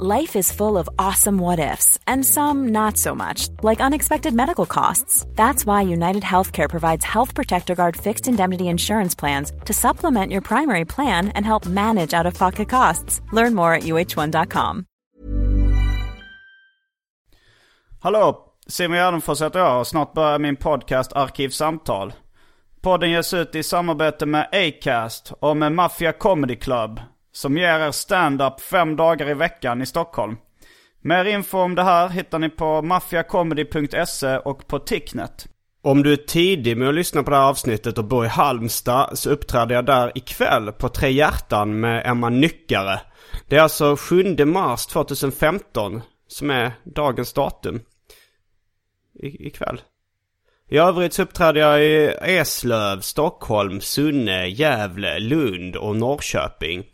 Life is full of awesome what ifs, and some not so much, like unexpected medical costs. That's why United Healthcare provides Health Protector Guard fixed indemnity insurance plans to supplement your primary plan and help manage out of pocket costs. Learn more at uh1.com. Hallå! Simon Gärdenfors heter jag och snart börjar min podcast Arkivsamtal. Podden ges ut i samarbete med Acast och med Mafia Comedy Club som ger er stand-up fem dagar i veckan i Stockholm. Mer info om det här hittar ni på maffiacomedy.se och på Ticknet. Om du är tidig med att lyssna på det här avsnittet och bor i Halmstad så uppträder jag där ikväll på Tre Hjärtan med Emma Nyckare. Det är alltså 7 mars 2015 som är dagens datum. I, ikväll. I övrigt så uppträder jag i Eslöv, Stockholm, Sunne, Gävle, Lund och Norrköping.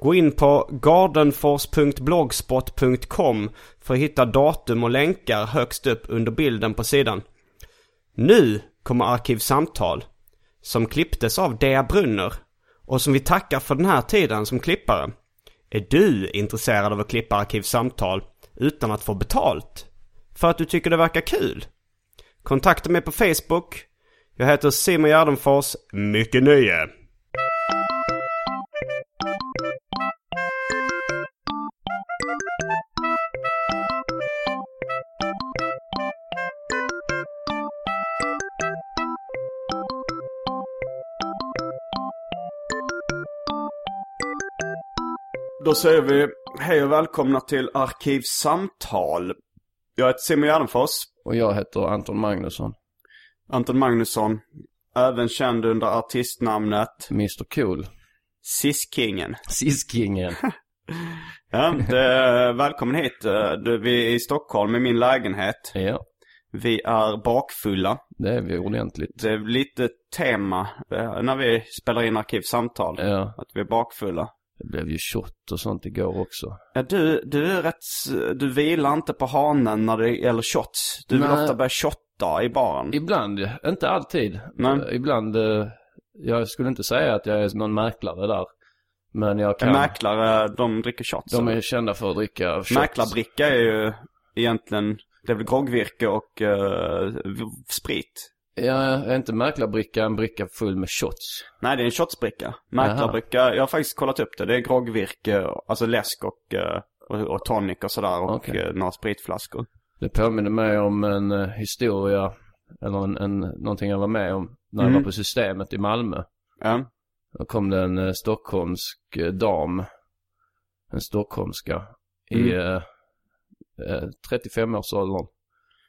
Gå in på gardenfors.blogspot.com för att hitta datum och länkar högst upp under bilden på sidan. Nu kommer Arkivsamtal, som klipptes av Dea Brunner och som vi tackar för den här tiden som klippare. Är du intresserad av att klippa Arkivsamtal utan att få betalt? För att du tycker det verkar kul? Kontakta mig på Facebook. Jag heter Simon Gärdenfors. Mycket nöje! Då säger vi hej och välkomna till Arkivsamtal. Jag heter Simon Gärdenfors. Och jag heter Anton Magnusson. Anton Magnusson. Även känd under artistnamnet Mr Cool. Siskingen. Siskingen. Ja, det, välkommen hit. Du, vi är i Stockholm i min lägenhet. ja, Vi är bakfulla. det är vi ordentligt. Det är lite tema eh, när vi spelar in arkivsamtal. Ja, Att vi är bakfulla. det blev ju shot och sånt igår också. Ja, du, du är rätt, du vilar inte på hanen när det gäller shots. Du vill Nej. ofta börja shotta i baren. Ibland, inte alltid. Nej. Eh, Ibland, eh, jag skulle inte säga att jag är någon mäklare där. Men jag kan. Mäklare, de dricker shots. De är kända för att dricka shots. Mäklarbricka är ju egentligen, det är väl groggvirke och v- sprit. Ja, är inte mäklarbricka en bricka full med shots? Nej, det är en shotsbricka. Mäklarbricka, jag har faktiskt kollat upp det. Det är groggvirke, alltså läsk och, eh, och, och tonic och sådär. Och Okej. eh, några spritflaskor. Det påminner mig om en historia, eller en, en, någonting jag var med om när jag Mm. var på Systemet i Malmö. Ja. Då kom det en eh, stockholmsk eh, dam, en stockholmska, i Mm. eh, eh, 35-årsåldern.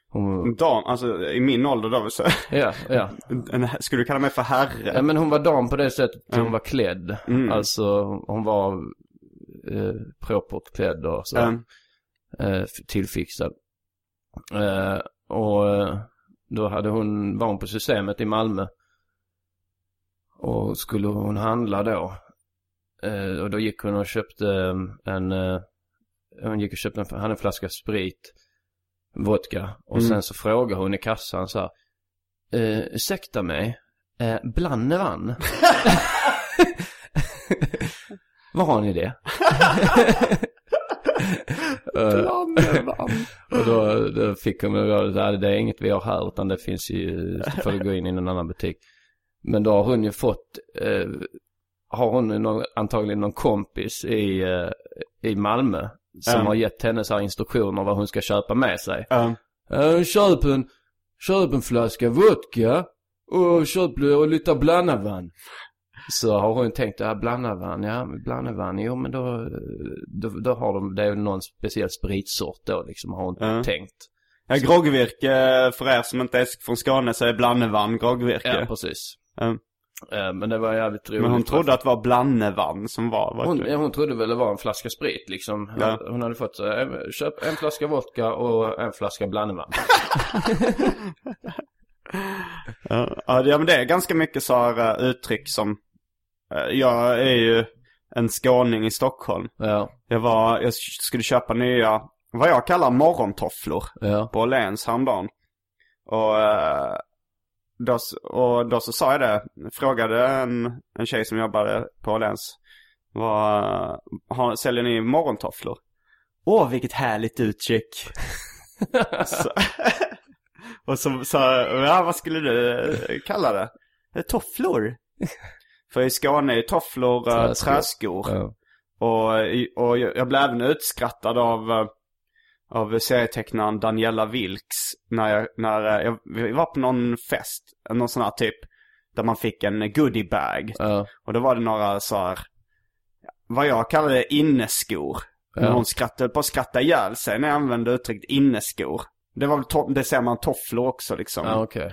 Hon, Dam, alltså i min ålder då, så, ja, ja. en, skulle du kalla mig för herre? ja, men hon var dam på det sättet Mm. hon var klädd. Mm. Alltså hon var eh, propert klädd och så. Ja. eh, tillfixad. Eh, och eh, då hade hon, var hon på systemet i Malmö. Och skulle hon handla då. Eh, och då gick hon och köpte eh, en, eh, hon gick och köpte en, hade en flaska sprit, vodka. Och Mm. sen så frågade hon i kassan så här. Eh, ursäkta mig, eh, blandevann? Var har ni det? Eh, och då, då fick hon, det det är inget vi har här utan det finns ju, får du gå in i någon annan butik. Men då har hon ju fått, eh, har hon någon, antagligen någon kompis i, eh, i Malmö som Ja. har gett henne så här instruktioner vad hon ska köpa med sig. Ja. Eh, köp en, köp en flaska vodka och köp och lite blandavann. Så har hon tänkt, ja blandavann, ja men blandavann, jo men då, då, då har de, det är någon speciell spritsort då liksom har hon Ja. tänkt. Ja, groggvirke, för er som inte är från Skåne så är blandevann groggvirke. Ja, precis. Eh, Men det var jävligt roligt. Men hon trodde att det var blandevann som var... var Hon, hon trodde väl det var en flaska sprit liksom. Ja. Hon hade fått eh, köp en flaska vodka och en flaska blandevann. Ja, men det är ganska mycket så här eh, uttryck som... jag är ju en skåning i Stockholm. ja, Jag var, jag skulle köpa nya, vad jag kallar morgontofflor ja, på Åhléns häromdagen. Och, eh, då, och då så sa jag det, frågade en, en tjej som jobbade på Åhléns. Vad, säljer ni morgontofflor? Åh, vilket härligt uttryck. så, och så sa ja vad skulle du eh, kalla det? Eh, Tofflor. För i Skåne är tofflor uh, Träskor. träskor. ja. Och, och jag jag blev även utskrattad av, eh, av serietecknaren Daniela Wilks. När, jag, när jag, var på någon fest, någon sån här typ. Där man fick en goodiebag. ja. Och då var det några så här, vad jag kallade inneskor. Men Ja. hon skrattade på att skratta ihjäl sig när jag använde uttrycket inneskor. Det var väl, det säger man tofflor också liksom. ja okej.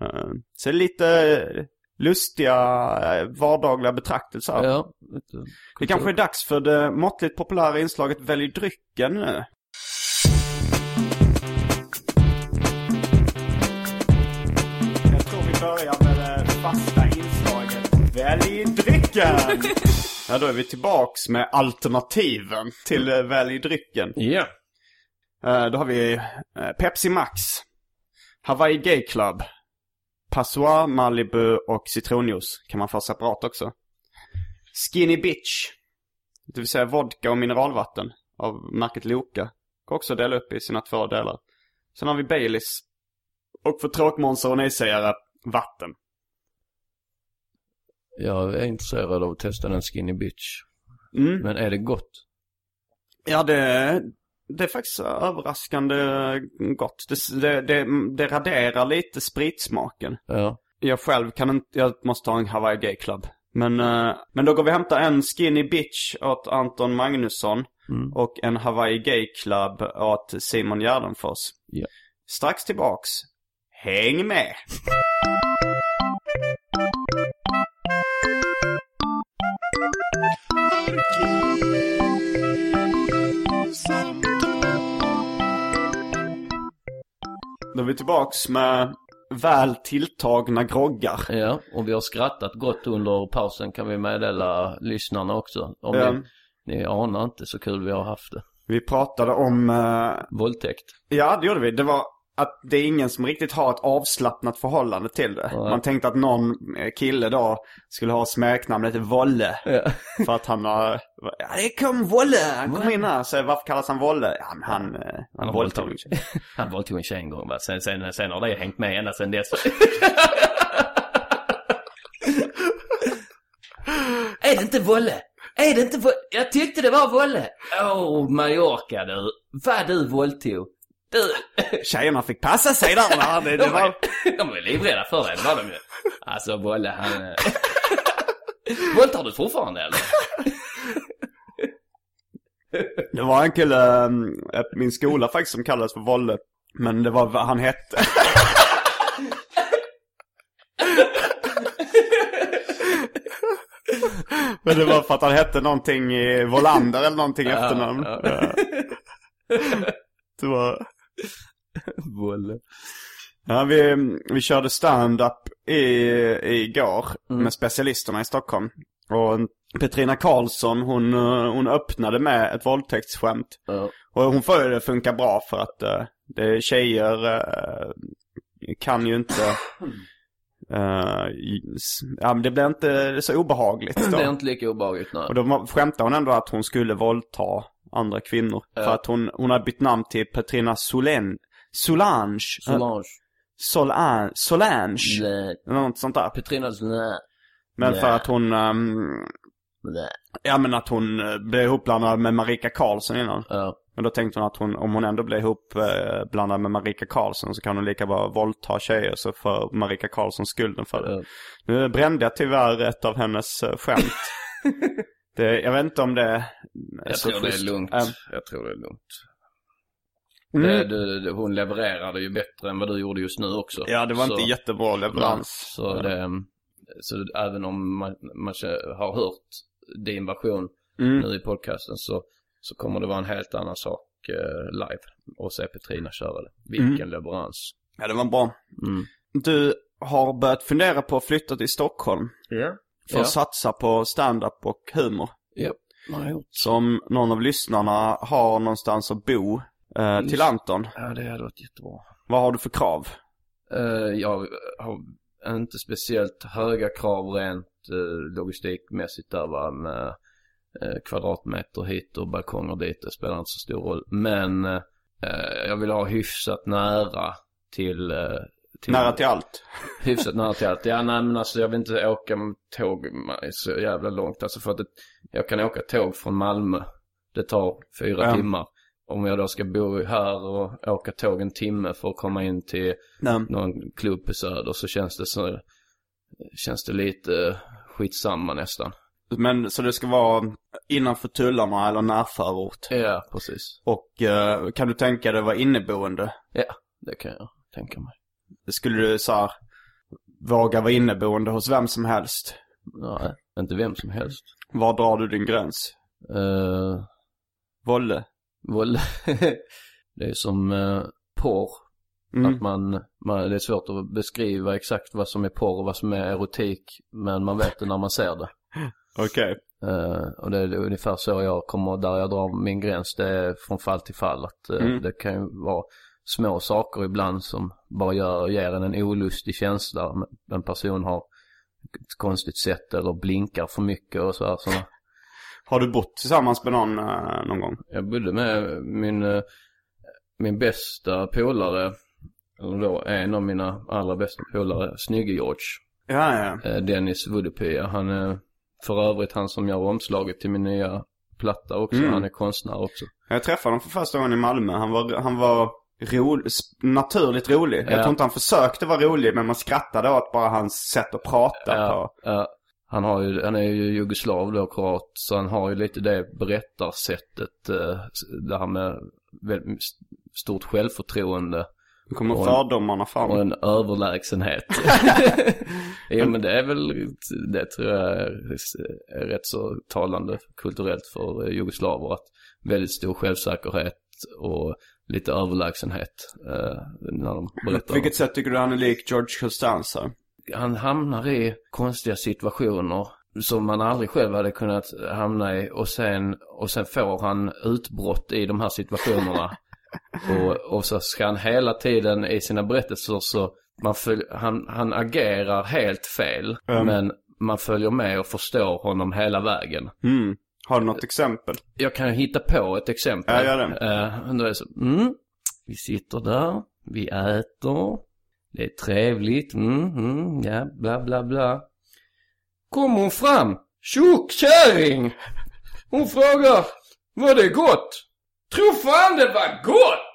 Eh, Så lite lustiga eh, vardagliga betraktelser. Ja. Det kanske är dags för det måttligt populära inslaget Välj drycken nu. Drycken! Ja, då är vi tillbaks med alternativen till eh, Välj drycken. Ja. Eh, Då har vi eh, Pepsi Max, Hawaii Gay Club, Passoir, Malibu och citronjuice kan man få separat också. Skinny Bitch, det vill säga vodka och mineralvatten av märket Loka. Går också dela upp i sina två delar. Sen har vi Baileys. Och för tråkmånsar och nejsägare, vatten. Jag är intresserad av att testa den Skinny Bitch. Mm. Men är det gott? Ja, det, det är faktiskt överraskande gott. Det, det, det, det raderar lite spritsmaken. Ja. Jag själv kan inte, jag måste ha en Hawaii Gay Club. Men, eh, men då går vi och hämtar en Skinny Bitch åt Anton Magnusson. Mm. Och en Hawaii Gay Club åt Simon Gärdenfors. Ja. Strax tillbaks. Häng med! Då är vi tillbaks med väl tilltagna groggar. Ja, och vi har skrattat gott under pausen kan vi meddela lyssnarna också. Om Ja. ni, ni anar inte så kul vi har haft det. Vi pratade om, eh, Våldtäkt. ja det gjorde vi. Det var att det är ingen som riktigt har ett avslappnat förhållande till det. Nej. Man tänkte att någon kille då skulle ha smeknamnet Volle. Ja. För att han har, ja det kom Volle, han kom in här. Så varför kallas han Volle? Ja men han, eh, Han har våldtog. våldtagit. Han våldtog en tjej en gång va. Sen, sen, sen har det hängt med ända sen dess. är det inte Volle? Är det inte Volle? Jag tyckte det var Volle. Åh, oh, Mallorca du. Vad du våldtog. Du. Tjejerna fick passa sig där. va? Det, det De var, de var livrädda för det, var de ju. Alltså Volle han... eh, Våldtar du fortfarande eller? det var en kille på min skola faktiskt som kallades för Volle. Men det var vad han hette. Men det var för att han hette någonting i Volander eller någonting Ja, efternamn. Ja. Det var... Volle. Ja, vi, vi körde stand-up i, igår Mm. med specialisterna i Stockholm. Och Petrina Karlsson, hon, hon öppnade med ett våldtäktsskämt. Ja. Och hon får ju det funka bra för att uh, det tjejer eh, kan ju inte... s- ja, men det blir inte så obehagligt då. Det är inte lika obehagligt nu. Och då skämtade hon ändå att hon skulle våldta andra kvinnor. För att hon, hon har bytt namn till Petrina Solen, Solange. Solange. Solange. Solange. Nej. Något sånt där. Petrinas nej. Men Nej. för att hon, Nej. ja men att hon eh, blev ihopblandad med Marika Karlsson innan. Ja. Men då tänkte hon att hon, om hon ändå blir ihopblandad med Marika Karlsson så kan hon lika bra våldta tjejer så får Marika Karlsson skulden för det. Ja. Nu brände jag tyvärr ett av hennes eh, skämt. det, jag vet inte om det är Jag så tror det är lugnt. Ehm, Jag tror det är lugnt. mm. Det, det, det, hon levererade ju bättre än vad du gjorde just nu också. Ja, det var Så- inte jättebra leverans. Så det, Så även om man, man har hört din version Mm. nu i podcasten så, så kommer det vara en helt annan sak eh, live. Och se Petrina köra det. Vilken leverans. Ja, det var bra. Mm. Du har börjat fundera på att flytta till Stockholm. Ja. För att satsa på stand-up och humor. Ja, det har gjort. Så om någon av lyssnarna har någonstans att bo eh, till Anton, Ja, det hade varit jättebra. vad har du för krav? Eh, jag har inte speciellt höga krav rent uh, logistikmässigt där va. Med eh, kvadratmeter hit och balkonger dit. Det spelar inte så stor roll. Men jag vill ha hyfsat nära till... till Nära till allt. Hyfsat nära till allt. Ja, nej men alltså jag vill inte åka med tåg så jävla långt. Alltså för att det, jag kan åka tåg från Malmö. Det tar fyra Ja. timmar. Om jag då ska bo här och åka tåg en timme för att komma in till Nej. någon klubb på Söder så känns det så, känns det lite skitsamma nästan. Men så det ska vara innanför tullarna eller närförort. Ja, precis. Och eh, kan du tänka dig vara inneboende? Ja, det kan jag tänka mig. Skulle du så här, våga vara inneboende hos vem som helst? Nej, inte vem som helst. Var drar du din gräns? Uh, Volle? Väl, det är som uh, porr. Mm. Att man, man, det är svårt att beskriva exakt vad som är porr och vad som är erotik. Men man vet det när man ser det. Okej. Eh, och det är ungefär så jag kommer, där jag drar min gräns. Det är från fall till fall. Att eh, Mm. det kan ju vara små saker ibland som bara gör, ger en en olustig känsla. En person har ett konstigt sätt eller blinkar för mycket och så här. såna. Har du bott tillsammans med någon eh, någon gång? Jag bodde med min, eh, min bästa polare. Eller då en av mina allra bästa polare, Snygge George. Ja, ja. Eh, Dennis Woodepia. Han är för övrigt han som gör omslaget till min nya platta också. Mm. Han är konstnär också. Jag träffade honom för första gången i Malmö. Han var, han var ro, sp- naturligt rolig. Jag Ja. tror inte han försökte vara rolig, men man skrattade åt bara hans sätt att prata Ja, på. ja. han, har ju, han är ju jugoslav då, kroat. Så han har ju lite det berättarsättet. eh, Det här med väldigt stort självförtroende. Nu kommer Och- fördomarna Och fram. en överlägsenhet. jo men det är väl, det tror jag är, rätt så talande kulturellt för jugoslaver. Att väldigt stor självsäkerhet och lite överlägsenhet eh, när de På berättar. vilket sätt tycker du han är lik George Costanza? Han hamnar i konstiga situationer som man aldrig själv hade kunnat hamna i och sen, och sen får han utbrott i de här situationerna. och, och så ska han hela tiden i sina berättelser så, man följ, han, han agerar helt fel. Mm. Men man följer med och förstår honom hela vägen. Mm. Har du något exempel? Jag kan hitta på ett exempel. Ja, gör det. Eh, då är det så, mm, vi sitter där, vi äter, det är trevligt, mm, mm, ja, bla bla bla. Kommer hon fram, tjockkärring! Hon frågar, var det gott? Tror fan det var gott!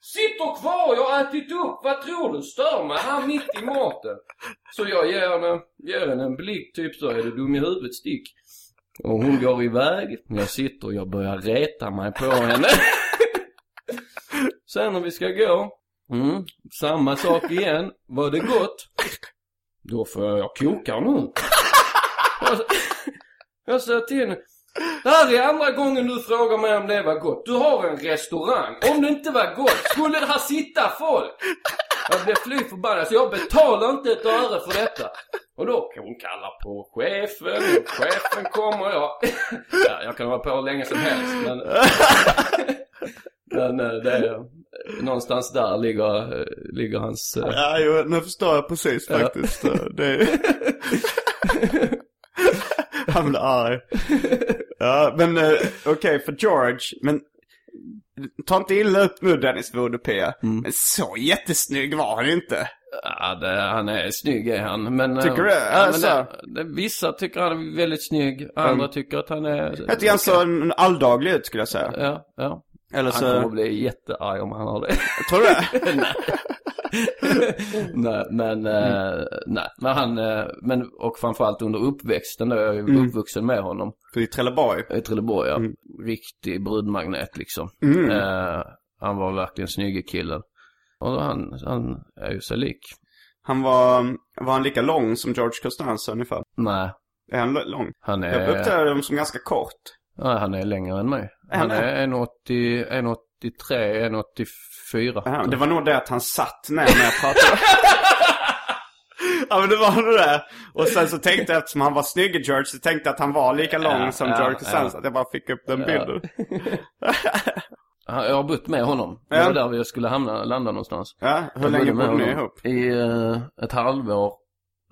Sitter kvar, jag har ätit upp, vad tror du stör mig här mitt i maten? Så jag ger henne, ger henne en blick typ så, är du dum i huvudet, stick. Och hon går iväg, jag sitter och jag börjar reta mig på henne. Sen när vi ska gå, mm, samma sak igen, var det gott? Då får jag, jag kokar nu. Jag, jag säger till henne, det här är andra gången du frågar mig om det var gott. Du har en restaurang. Om det inte var gott, skulle det här sitta folk? Jag blev fly förbannad så jag betalar inte ett öre för detta. Och då kan hon kalla på chefen och chefen kommer jag... Ja, jag kan vara på hur länge som helst men... Men eh, det är... Någonstans där ligger, eh, ligger hans... eh, Ja, jo, nu förstår jag precis faktiskt. Det... Han blir arg. Ja, men okej för George, men ta inte illa upp nu Dennis Vodopia. Mm. Men så jättesnygg var han inte. Ja, det, han är snygg är han. Men, Tycker du? Ja, Alltså. det, det, vissa tycker han är väldigt snygg. Andra Mm. tycker att han är... Lite grann så en alldaglig ut skulle jag säga. Ja, ja. Eller Han kommer så, bli jättearg om han har det. tror du det? nej, men, eh, nej. Men han, eh, men, och framförallt under uppväxten då. Jag är Mm. uppvuxen med honom. För i Trelleborg. I Trelleborg, ja. Mm. Riktig brudmagnet liksom. Mm. Eh, han var verkligen snygge killen. Och han, han är ju sig lik. Han var, var han lika lång som George Costanza ungefär? Nej, Är han lång? han Jag är, upptäckte dem som ganska kort. nej, han är längre än mig. Är Han han är 1,80, 1,83, 1,84. Ja, det var nog det att han satt ner när jag pratade. ja men det var nog det. Och sen så tänkte jag eftersom han var snygg George så tänkte jag att han var lika lång Ja, som ja, George Costanza. ja. Att jag bara fick upp den bilden. Jag har bott med honom. Det var där vi skulle hamna, landa någonstans. Ja, hur Jag länge bodde ni ihop? I eh, ett halvår.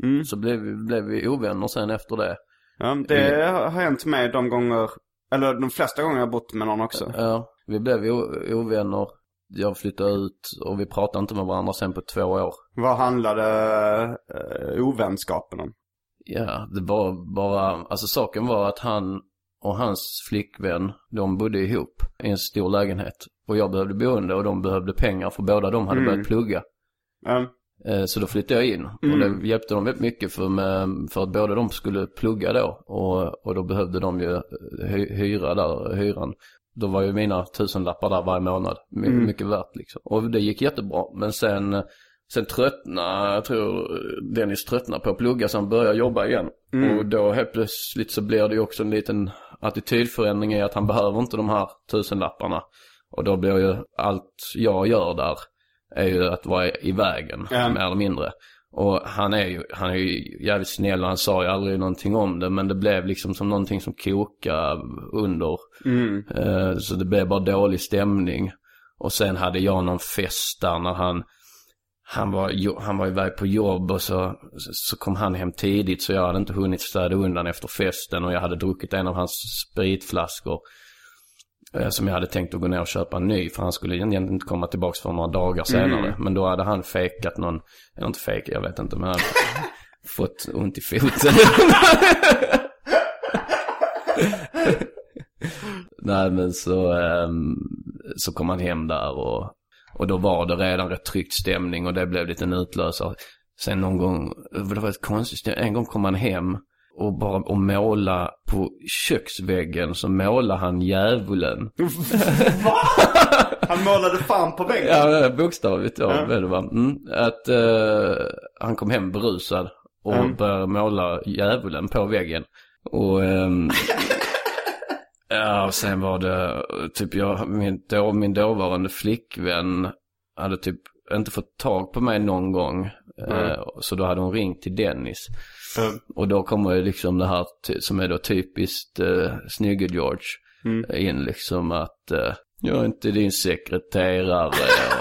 Mm. Så blev vi, blev vi ovänner sen efter det. Ja, det har hänt mig de gånger, eller de flesta gånger jag har bott med någon också. Ja, vi blev ovänner. Jag flyttade ut och vi pratade inte med varandra sen på två år. Vad handlade uh, ovänskapen om? Ja, det var bara, alltså saken var att han och hans flickvän, de bodde ihop i en stor lägenhet. Och jag behövde boende och de behövde pengar för båda de hade Mm. börjat plugga. Eh, Så då flyttade jag in. Och Mm. det hjälpte dem väldigt mycket för, med, för att båda de skulle plugga då. Och, och då behövde de ju hy, hyra där, hyran. Då var ju mina tusenlappar där varje månad. My, Mm. Mycket värt liksom. Och det gick jättebra. Men sen, sen tröttnade, jag tror Dennis tröttnade på att plugga så han började jobba igen. Mm. Och då helt plötsligt så blir det ju också en liten attitydförändring i att han behöver inte de här tusenlapparna. Och då blir ju allt jag gör där är ju att vara i vägen, Ja. mer eller mindre. Och han är ju, han är ju jävligt snäll och han sa ju aldrig någonting om det. Men det blev liksom som någonting som kokade under. mm. Eh, så det blev bara dålig stämning. Och sen hade jag någon fest där när han, han var, han var iväg på jobb och så, så kom han hem tidigt så jag hade inte hunnit städa undan efter festen och jag hade druckit en av hans spritflaskor. Eh, Som jag hade tänkt att gå ner och köpa en ny för han skulle egentligen inte komma tillbaka för några dagar senare. Men då hade han fejkat någon, eller inte fejkat, jag vet inte men han hade fått ont i foten. Nej men så, ehm, så kom han hem där och, och då var det redan rätt tryckt stämning och det blev lite en utlösare. Sen någon gång, det var ett konstigt, en gång kom han hem och bara och måla på köksväggen så målade han djävulen. Han målade fan på väggen. Ja, bokstavligt ja, ja. det var. Mm, att eh, han kom hem berusad och Mm. började måla djävulen på väggen. Och ehm, ja, och sen var det typ jag, min, då, min dåvarande flickvän hade typ inte fått tag på mig någon gång. Eh, så då hade hon ringt till Dennis. Mm. Och då kommer ju liksom det här som är då typiskt uh, snygge George Mm. in liksom att eh, jag är inte din sekreterare.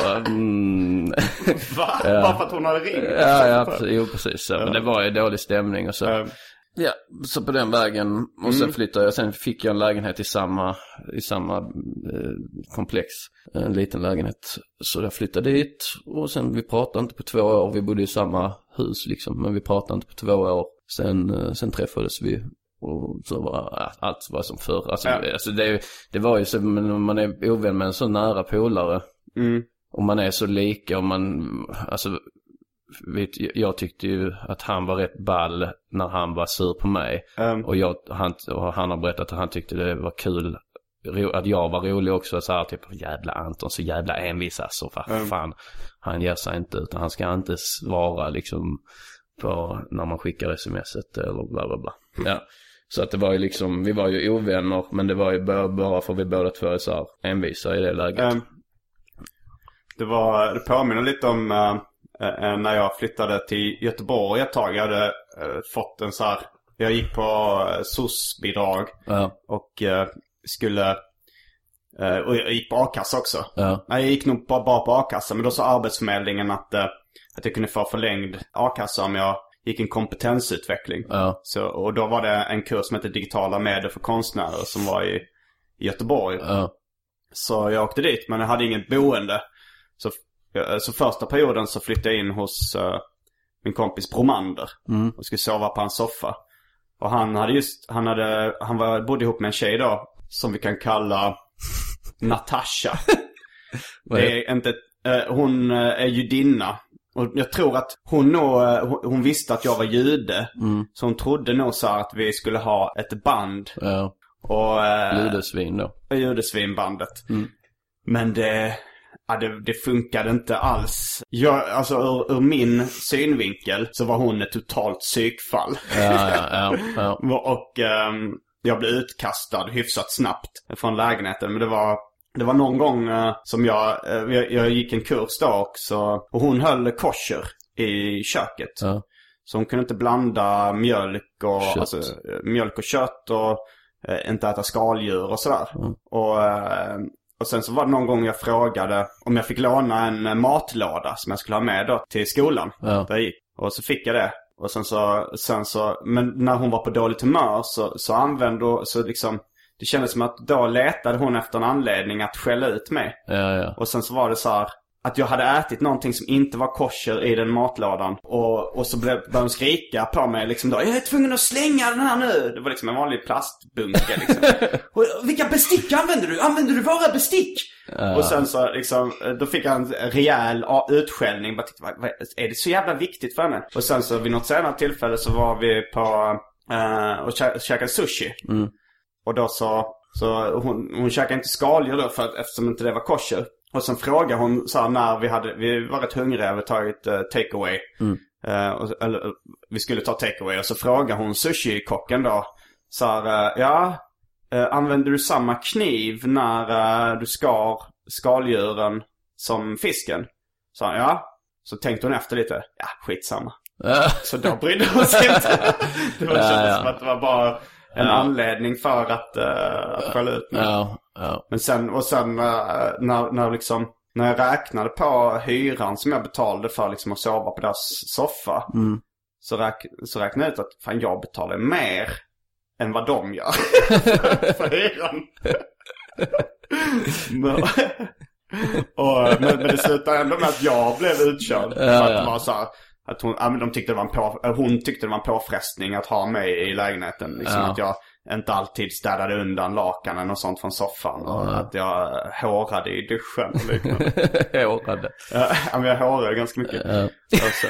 och, mm, Va? Ja. Bara för att hon hade ringt? ja, ja, jo precis så. Men det var ju dålig stämning och så. Ja, så på den vägen. Och sen flyttade jag, sen fick jag en lägenhet i samma, i samma eh, komplex. En liten lägenhet. Så jag flyttade dit och sen vi pratade inte på två år. Vi bodde i samma hus liksom, men vi pratade inte på två år. Sen, eh, sen träffades vi och så var allt var som förr. Alltså, Ja. alltså det, det var ju så, men man är ovän med en så nära polare Mm. och man är så lika och man, alltså vet, jag tyckte ju att han var rätt ball när han var sur på mig. Um, Och, jag, han, och han har berättat att han tyckte det var kul att jag var rolig också. Så här, typ, jävla Anton, så jävla envis alltså. Vad Mm. fan. Han ger sig inte utan han ska inte svara liksom på när man skickar smset eller bla bla bla. Ja. Så att det var ju liksom, vi var ju ovänner men det var ju bara, bara för vi båda två är så här envisa i det läget. Ehm, det var, det påminner lite om eh, när jag flyttade till Göteborg ett tag. Jag hade eh, fått en så här, jag gick på SOS-bidrag Ja, och eh, skulle, eh, och jag gick på a-kassa också. ja, Nej, jag gick nog bara, bara på a-kassa. Men då sa Arbetsförmedlingen att, eh, att jag kunde få förlängd a-kassa om jag gick en kompetensutveckling. ja, Så, och då var det en kurs som hette Digitala medier för konstnärer som var i, i Göteborg. ja, Så jag åkte dit men jag hade inget boende. Så, så första perioden så flyttade jag in hos eh, min kompis Bromander. Mm. Och skulle sova på hans soffa. Och han hade just, han hade, han var, bodde ihop med en tjej då. Som vi kan kalla Natasha. Det är inte, eh, hon eh, är judinna. Och jag tror att hon nog, hon, visste att jag var jude. Mm. Så hon trodde nog så att vi skulle ha ett band. ja. Och... eh, Ludesvin då. Judesvinbandet. Mm. Men det, ja, det, det funkade inte alls. Jag, alltså ur, ur min synvinkel så var hon ett totalt psykfall. Ja, ja, ja. Och ehm, jag blev utkastad hyfsat snabbt från lägenheten. Men det var, det var någon gång eh, som jag, eh, jag, jag gick en kurs då också. Och hon höll kosher i köket. Ja. Så hon kunde inte blanda mjölk och, Kött. alltså, eh, mjölk och kött och eh, inte äta skaldjur och sådär. Mm. Och, eh, och sen så var det någon gång jag frågade om jag fick låna en eh, matlåda som jag skulle ha med då till skolan. Ja. Där jag gick. Och så fick jag det. Och sen så, sen så, men när hon var på dåligt humör så, så använde, så liksom, det kändes som att då letade hon efter en anledning att skälla ut mig. Ja, ja. Och sen så var det så här att jag hade ätit någonting som inte var kosher i den matlådan. Och, och så började hon skrika på mig liksom då. Jag är tvungen att slänga den här nu. Det var liksom en vanlig plastbunke liksom. och, vilka bestick använder du? Använder du våra bestick? Och sen så liksom, då fick jag en rejäl utskällning. Bara tänkte, vad, är det så jävla viktigt för henne? Och sen så vid något senare tillfälle så var vi på, eh, och kä- käkade sushi. Och då så, så hon, hon käkade inte skaldjur då för att, eftersom inte det var kosher. Och sen frågade hon så här när vi hade, vi var rätt hungriga, vi hade tagit uh, takeaway. Eh, och, eller, vi skulle ta takeaway och så frågade hon sushi-kocken då. Så här, eh, ja, eh, använder du samma kniv när du skar skaldjuren som fisken? Så han, ja. Så tänkte hon efter lite, ja skitsamma. Så då brydde hon sig inte. Det var, Ja, kändes ja. som att det var bara en anledning för att, uh, att skälla ut mig. Ja, ja. Men sen, och sen eh, när, när liksom, när jag räknade på hyran som jag betalade för liksom att sova på deras soffa. Så, räk, så räknade jag ut att fan jag betalar mer än vad de gör för hyran. men, och, men, men det slutade ändå med att jag blev utkörd. för att ja. det var så här, att hon, ja, men de tyckte det var en på, äh, hon tyckte det var en påfrestning att ha mig i lägenheten. Liksom Ja. att jag inte alltid städade undan lakanen och sånt från soffan. Och att jag hårade i duschen och liknande. Hårade. Ja, men jag hårade ganska mycket. Ja. Alltså,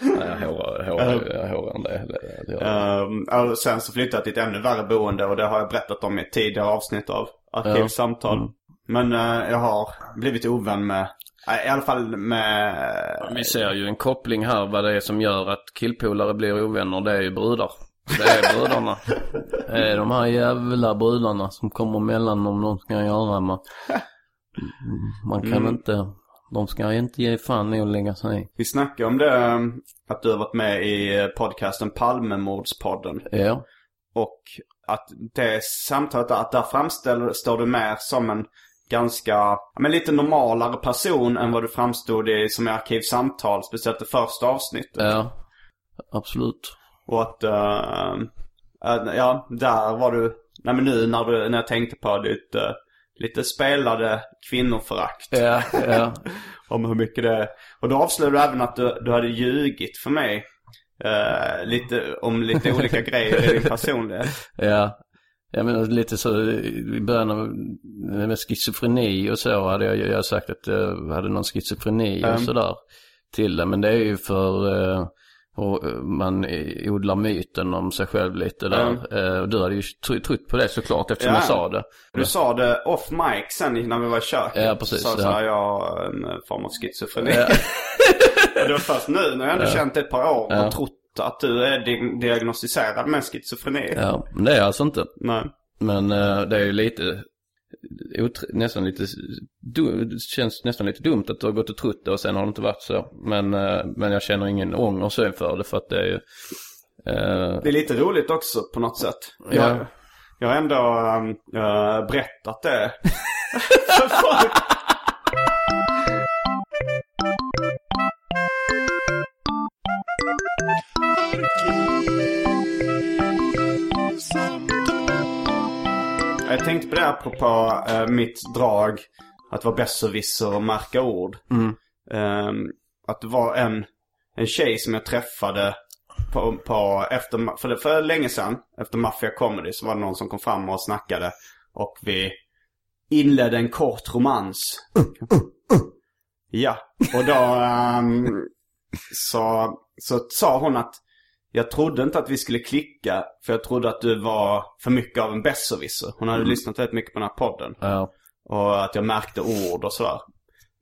Nej, jag hårar, hårar, hårar. Det och sen så flyttade jag till ett ännu värre boende och det har jag berättat om i ett tidigare avsnitt av Arkivsamtal. Men eh, jag har blivit ovän med, eh, i alla fall med... Vi ser ju en koppling här vad det är som gör att killpolare blir ovänner. Det är ju brudar. Det är brudarna. Det är de här jävla brudarna som kommer emellan om de ska göra med. Man kan inte, de ska inte ge fan i att lägga sig i. Vi snackade om det, eh, att du har varit med i eh, podcasten Palmemordspodden. Ja. Och att det samtalet, att där framställer står du mer som en ganska, ja, men lite normalare person än vad du framstod i som i Arkivsamtal, speciellt det första avsnittet. Ja. Absolut. Och att, eh, eh, ja, där var du, nej men nu när, du, när jag tänkte på ditt, eh, lite spelade kvinnoförakt. Ja, ja. Om hur mycket det är. Och då avslöjade du även att du, du hade ljugit för mig. lite, om lite olika grejer i din personlighet. Ja. Jag menar lite så i början av med schizofreni och så hade jag, jag sagt att jag hade någon schizofreni och Mm. sådär till det. Men det är ju för eh, och eh, man odlar myten om sig själv lite där. Mm. Eh, och du hade ju tr- trott på det såklart eftersom Ja. jag sa det. Du sa det off mic sen när vi var i köket. Ja, precis, sa ja. såhär, jag har en form av schizofreni. Ja. och det var först nu när jag ändå känt det ett par år och Ja. trott att du är di- diagnostiserad med schizofreni. Ja, men det är jag alltså inte. Nej. Men eh, det är ju lite, nästan lite, du, känns nästan lite dumt att du har gått och trott det och sen har det inte varit så. Men, eh, men jag känner ingen ånger så för det för att det är ju, eh, Det är lite roligt också på något sätt. Ja. Jag, jag har ändå um, berättat det för folk. Jag tänkte på det apropå uh, mitt drag att vara besserwisser och märka ord. Ehm, att det var en, en tjej som jag träffade på, på efter, för, för länge sedan, efter Mafia Comedy, så var det någon som kom fram och snackade. Och vi inledde en kort romans. Ja, och då ehm, så, så sa hon att jag trodde inte att vi skulle klicka för jag trodde att du var för mycket av en besserwisser. Hon hade lyssnat väldigt mycket på den här podden. ja, Och att jag märkte ord och sådär.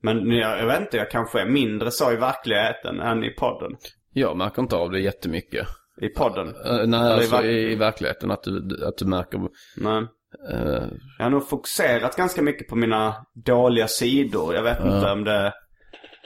Men jag, jag vet inte, jag kanske är mindre så i verkligheten än i podden. Jag märker inte av det jättemycket. I podden. Uh, nej, alltså i, i verkligheten att du, att du märker. Men eh, jag har nog fokuserat ganska mycket på mina dåliga sidor. Jag vet inte om det...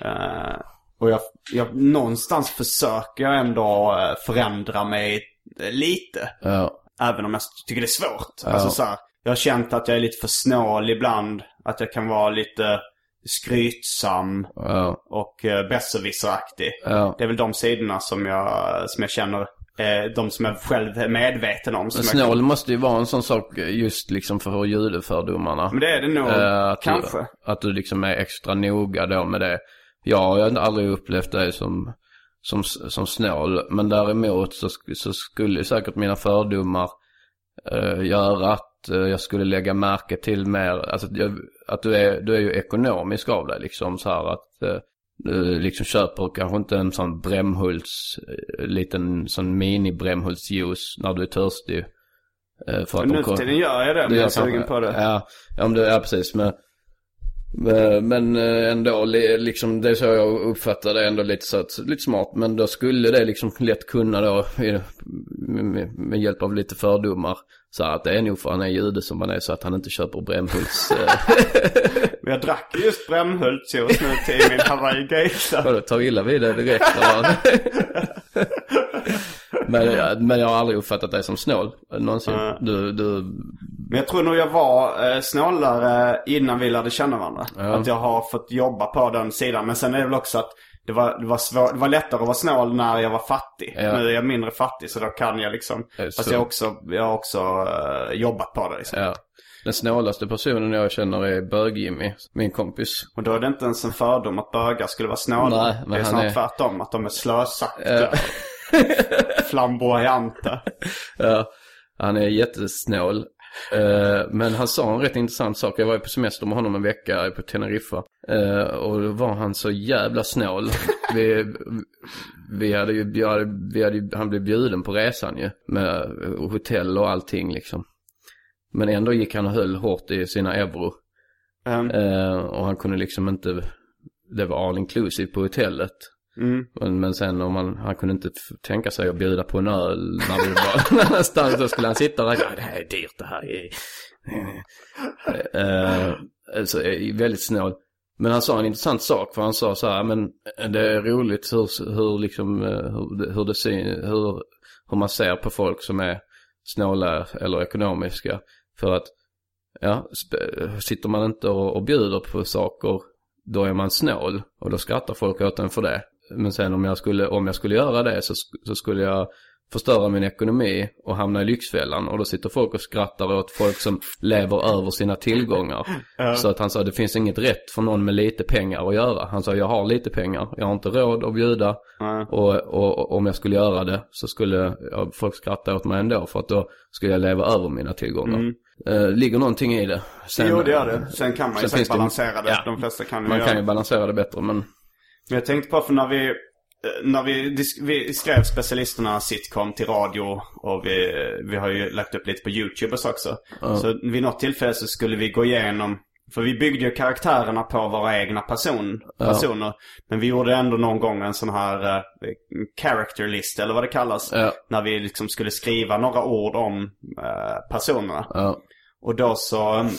eh, och jag, jag, någonstans försöker jag ändå eh, förändra mig eh, lite. ja, Även om jag tycker det är svårt. Alltså så här, jag har känt att jag är lite för snål ibland. Att jag kan vara lite skrytsam ja, och eh, besserwisseraktig. ja. Det är väl de sidorna som jag, som jag känner, eh, de som jag själv är medveten om. Som snål måste ju vara en sån sak just liksom för judefördomarna. Men det är det nog, att kanske. Du, att du liksom är extra noga då med det. Jag har aldrig upplevt dig som, som, som snål. Men däremot så, så skulle säkert mina fördomar eh, göra att eh, jag skulle lägga märke till mer, alltså att, jag, att du, är, du är ju ekonomisk av dig liksom så här att eh, du liksom köper kanske inte en sån Brämhults, eh, liten sån mini Brämhultsjuice när du är törstig. Eh, för att Nu för tiden gör jag det, men jag är sugen på det. Ja, ja, men det, ja precis. Men, men- men eh, ändå, li- liksom, det är så jag uppfattar det ändå lite så att, lite smart. Men då skulle det liksom lätt kunna då, med, hjälp av lite fördomar, så att det är nog för han är jude som han är så att han inte köper Brämhults. eh, Men jag drack just Brämhultsjuice nu till min Hawaii Geisha. Vadå, tar illa vid det direkt? men, ja, men jag har aldrig uppfattat dig som snål någonsin. Nej. Du, du, Men jag tror nog jag var eh, snålare innan vi lärde känna varandra. Ja. Att jag har fått jobba på den sidan. Men sen är det väl också att det var, det var, svår, det var lättare att vara snål när jag var fattig. Ja. Nu är jag mindre fattig så då kan jag liksom. Eh, Fast så. jag också, jag har också eh, jobbat på det liksom. ja. Den snålaste personen jag känner är Bög-Jimmy, min kompis. Och då är det inte ens en fördom att bögar skulle vara snåla. Nej, men det är snarare är- tvärtom. Att de är slösaktiga. Flamboyanta. Ja, han är jättesnål. Eh, men han sa en rätt intressant sak. Jag var ju på semester med honom en vecka på Teneriffa. Eh, och då var han så jävla snål. Vi, vi hade ju, vi hade, vi hade, han blev bjuden på resan ju. Med hotell och allting liksom. Men ändå gick han och höll hårt i sina euro. Eh, och han kunde liksom inte, det var all inclusive på hotellet mm. Men, men sen om han, han kunde inte tänka sig att bjuda på en öl när vi var någon annanstans. Då skulle han sitta och räkna, det här är dyrt det här är... Eh, alltså, väldigt snål. Men han sa en intressant sak för han sa så här, men eh, det är roligt hur, hur liksom, hur, hur det hur, hur man ser på folk som är snåla eller ekonomiska. För att, ja, sitter man inte och, och bjuder på saker, då är man snål. Och då skrattar folk åt en för det. Men sen om jag skulle, om jag skulle göra det så, så skulle jag förstöra min ekonomi och hamna i Lyxfällan. Och då sitter folk och skrattar åt folk som lever över sina tillgångar. Så att han sa det finns inget rätt för någon med lite pengar att göra. Han sa jag har lite pengar, jag har inte råd att bjuda. Nej. Och, och, och om jag skulle göra det så skulle ja, folk skratta åt mig ändå. För att då skulle jag leva över mina tillgångar. Eh, ligger någonting i det. Sen, jo, det gör det. Sen kan man ju sen det- balansera det. ja. De flesta kan ju Man göra kan ju det. balansera det bättre Men jag tänkte på för när vi, eh, när vi, vi skrev specialisterna sitcom till radio och vi, vi har ju lagt upp lite på YouTube också. Så vid något tillfälle så skulle vi gå igenom, för vi byggde ju karaktärerna på våra egna person, personer. Men vi gjorde ändå någon gång en sån här uh, character list eller vad det kallas. Ja. När vi liksom skulle skriva några ord om eh, personerna. ja. Och då så,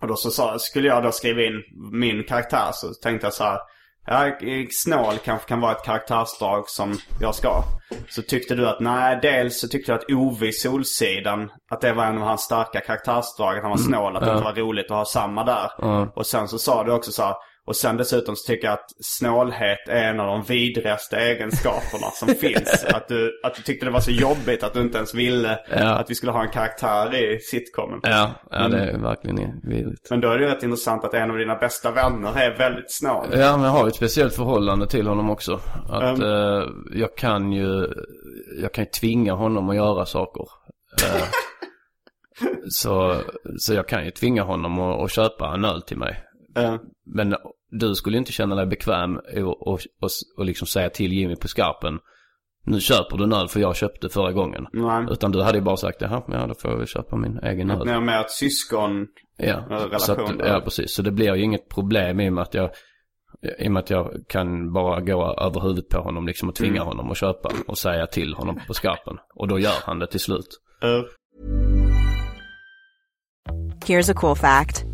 och då så sa, skulle jag då skriva in min karaktär så tänkte jag så här. Ja, snål kanske kan vara ett karaktärsdrag som jag ska. Så tyckte du att nej, dels så tyckte jag att Ove i Solsidan, att det var en av hans starka karaktärsdrag, att han var snål, att det inte var roligt att ha samma där. Och sen så sa du också så här, och sen dessutom så tycker jag att snålhet är en av de vidrigaste egenskaperna som finns. Att du, att du tyckte det var så jobbigt att du inte ens ville Ja. att vi skulle ha en karaktär i sitcomen. Ja, ja det är verkligen vidrigt. Men då är det ju rätt intressant att en av dina bästa vänner är väldigt snål. Ja, men jag har ju ett speciellt förhållande till honom också. Att Mm. eh, jag kan ju, jag kan ju tvinga honom att göra saker. Eh, så, så jag kan ju tvinga honom att, att köpa en öl till mig. Eh, Men du skulle inte känna dig bekväm och, och, och, och liksom säga till Jimmy på skarpen. nu köper du en öl för jag köpte förra gången. Nej. Utan du hade ju bara sagt, jaha, ja då får jag väl köpa min egen öl. Mer med ett syskon. Ja, relation så att, ja precis. Så det blir ju inget problem i och med att jag i och med att jag kan bara gå över huvudet på honom liksom och tvinga honom att köpa och säga till honom på skarpen. Och då gör han det till slut. Uh, Here's a cool fact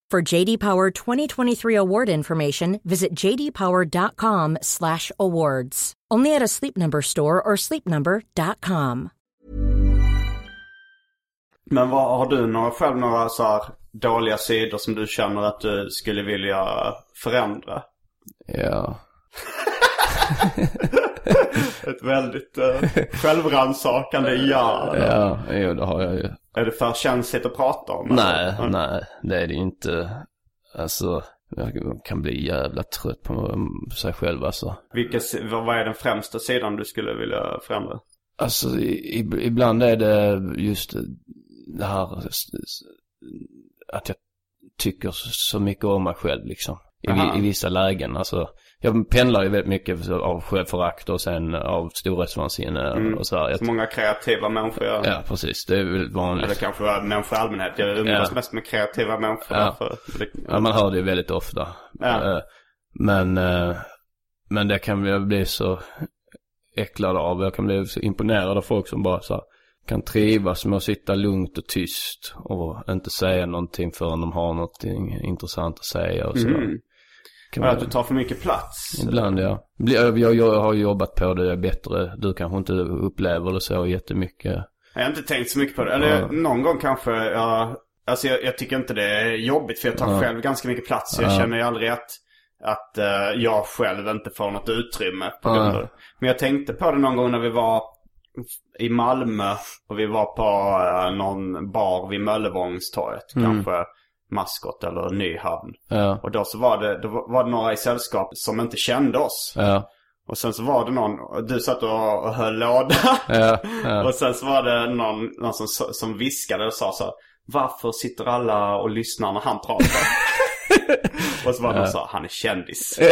For JD Power 2023 award information, visit jdpower.com/awards. Only at a Sleep Number store or sleepnumber.com. men vad, har du några, själv några så här dåliga sidor som du känner att du skulle vilja förändra? Ja. Ett väldigt uh, självrannsakande ja. Ja, jo det har jag ju. Är det för känsligt att prata om? Nej, eller? nej, det är det ju inte. Alltså, jag kan bli jävla trött på sig själv alltså. Vilka, vad är den främsta sidan du skulle vilja förändra? Alltså i, ibland är det just det här att jag tycker så mycket om mig själv liksom. I, I vissa lägen. Alltså, jag pendlar ju väldigt mycket av självförakt och sen av storhetsvansinne och så här. Så många kreativa människor gör. ja, precis. Det är väl Eller vanligt. kanske var människor i allmänhet. Jag umgås Ja. mest med kreativa människor. Ja. För Ja, man hör det ju väldigt ofta. Ja. Eh, Men, eh, men det kan jag bli så äcklad av. Jag kan bli så imponerad av folk som bara så här, kan trivas med att sitta lugnt och tyst och inte säga någonting förrän de har något intressant att säga och sådär. Mm. Kan att du tar för mycket plats. Ibland ja. Jag, jag, jag har jobbat på det bättre. Du kanske inte upplever det så jättemycket. Jag har inte tänkt så mycket på det. Eller Ja. någon gång kanske jag... Alltså jag, jag tycker inte det är jobbigt för jag tar själv ganska mycket plats. Så jag Ja. känner ju aldrig att, att eh, jag själv inte får något utrymme på Ja. grund av det. Men jag tänkte på det någon gång när vi var i Malmö och vi var på eh, någon bar vid Möllevångstorget. Mm. Kanske Maskot eller Nyhamn. Ja, Och då så var det, då var det några i sällskap som inte kände oss. ja, Och sen så var det någon, du satt och, och höll låda. ja. Och sen så var det någon, någon som, som viskade och sa så här, Varför sitter alla och lyssnar när han pratar? och så var det någon som sa, han är kändis.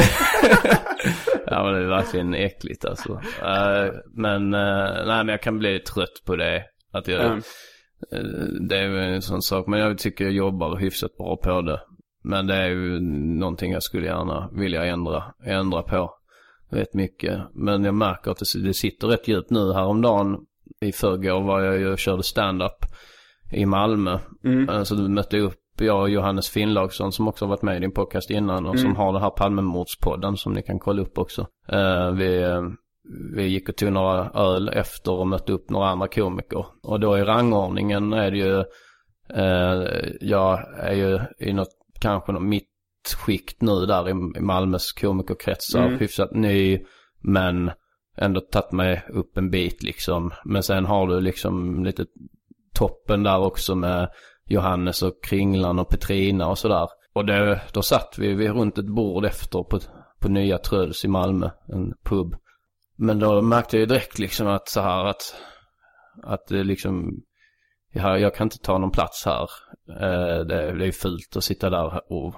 Ja men det är verkligen äckligt alltså. Eh, men, uh, nej men jag kan bli trött på det. Att jag, Mm. Eh, det är ju en sån sak. Men jag tycker jag jobbar hyfsat bra på det. Men det är ju någonting jag skulle gärna vilja ändra, ändra på. Rätt mycket. Men jag märker att det, det sitter rätt djupt nu. Häromdagen i förrgår var jag ju och körde stand-up i Malmö. Mm. Så du mötte upp jag och Johannes Finnlaugsson som också har varit med i din podcast innan och Mm. som har den här Palmemordspodden som ni kan kolla upp också. Eh, vi, eh, vi gick och tog några öl efter och mötte upp några andra komiker. Och då i rangordningen är det ju, eh, jag är ju i något, kanske något mittskikt nu där i, i Malmös komikerkretsar. Mm. Hyfsat ny men ändå tagit mig upp en bit liksom. Men sen har du liksom lite toppen där också med Johannes och Kringlan och Petrina och sådär. Och det, då satt vi, vi runt ett bord efter på, på Nya Tröls i Malmö, en pub. Men då märkte jag ju direkt liksom att så här att Att det liksom, jag, jag kan inte ta någon plats här. Eh, det, det är fult att sitta där och,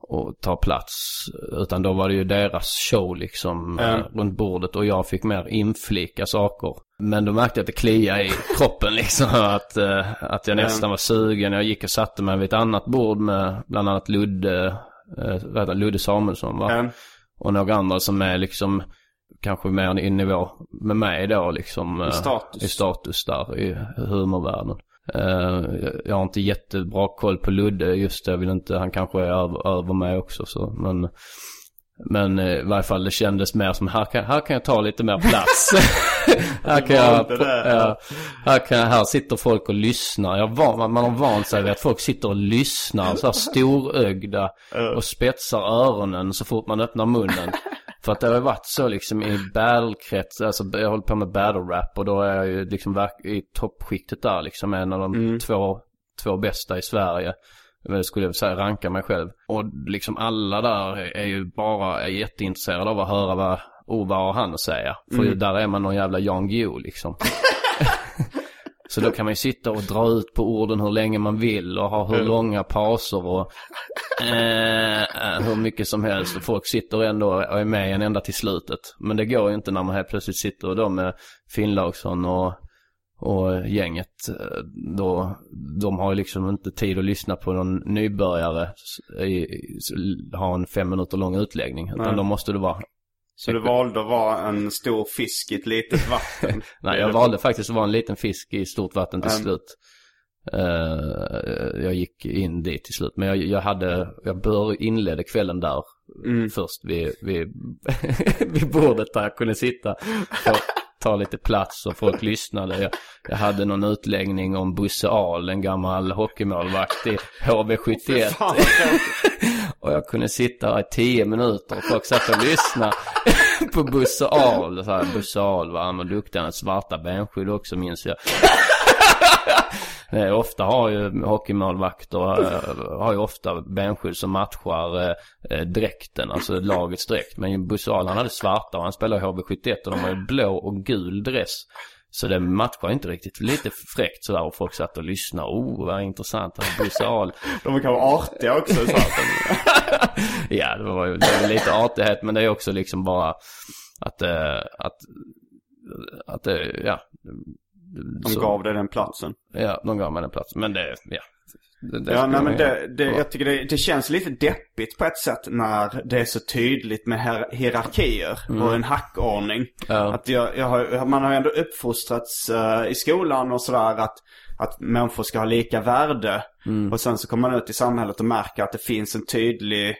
och ta plats. Utan då var det ju deras show liksom Mm. runt bordet och jag fick mer inflika saker. Men då märkte jag att det kliade i kroppen liksom. Att, eh, att jag nästan var sugen. Jag gick och satte mig vid ett annat bord med bland annat Ludde? Ludde Samuelsson va? Mm. Och några andra som är liksom kanske mer i nivå med mig då liksom. eh, status. I status där i humorvärlden. Eh, jag- har inte jättebra koll på Ludde just det. Jag vill inte, han kanske är över, över mig också så. Men, men eh, i varje fall det kändes mer som här kan, här kan jag ta lite mer plats. här kan jag, ja, här, kan, här sitter folk och lyssnar. Jag var, man, man har vant sig vid att folk sitter och lyssnar så här storögda och spetsar öronen så fort man öppnar munnen. För att det har ju varit så liksom i battle-krets, alltså jag håller på med battle-rap och då är jag ju liksom i toppskiktet där liksom en av de två, två bästa i Sverige. Jag skulle jag säga ranka mig själv. Och liksom alla där är ju bara är jätteintresserade av att höra vad, oh, vad har han att säga? För ju där är man någon jävla Jan Guillou liksom. Så då kan man ju sitta och dra ut på orden hur länge man vill och ha hur långa pauser och eh, eh, hur mycket som helst. Och folk sitter ändå och är med en ända till slutet. Men det går ju inte när man helt plötsligt sitter och då med Finnlaugsson och, och gänget. eh, Då, de har ju liksom inte tid att lyssna på någon nybörjare i, i, ha en fem minuter lång utläggning. Utan Nej. då måste det vara Så du valde att vara en stor fisk i ett litet vatten? Nej, jag valde faktiskt att vara en liten fisk i stort vatten till Mm. slut. Eh, jag gick in dit till slut. Men jag, jag hade, jag bör, inledde kvällen där Mm. först vid, vid, vid bordet där jag kunde sitta. Och ta lite plats och folk lyssnade. Jag, jag hade någon utläggning om Bosse Ahl, en gammal hockeymålvakt i HV71. Fan, vad tråkigt. Och jag kunde sitta här i tio minuter och folk satt och lyssnade på Bosse Ahl. Så här, Bosse Ahl var han var duktig, han hade svarta benskydd också minns jag. Nej, Ofta har ju hockeymålvakter eh, har ju ofta benskydd som matchar eh, eh, dräkten, alltså lagets dräkt. Men Bosse Ahl han hade svarta och han spelar i HV71 och de har ju blå och gul dress. Så det matchar inte riktigt. Lite fräckt sådär och folk satt och lyssnade. Oh, vad intressant. Bosse Ahl. De är kanske artiga också. Så att. Ja, det var det var lite artighet men det är också liksom bara att, eh, att, att det, ja. De gav dig den platsen. Ja, de gav mig den platsen. Men det, ja. Det, det Ja, nej, men det, det, jag tycker det, det känns lite deppigt på ett sätt när det är så tydligt med hier- hierarkier och en hackordning. Ja. Att jag, jag har, man har ändå uppfostrats eh, i skolan och sådär att, att människor ska ha lika värde. Och sen så kommer man ut i samhället och märker att det finns en tydlig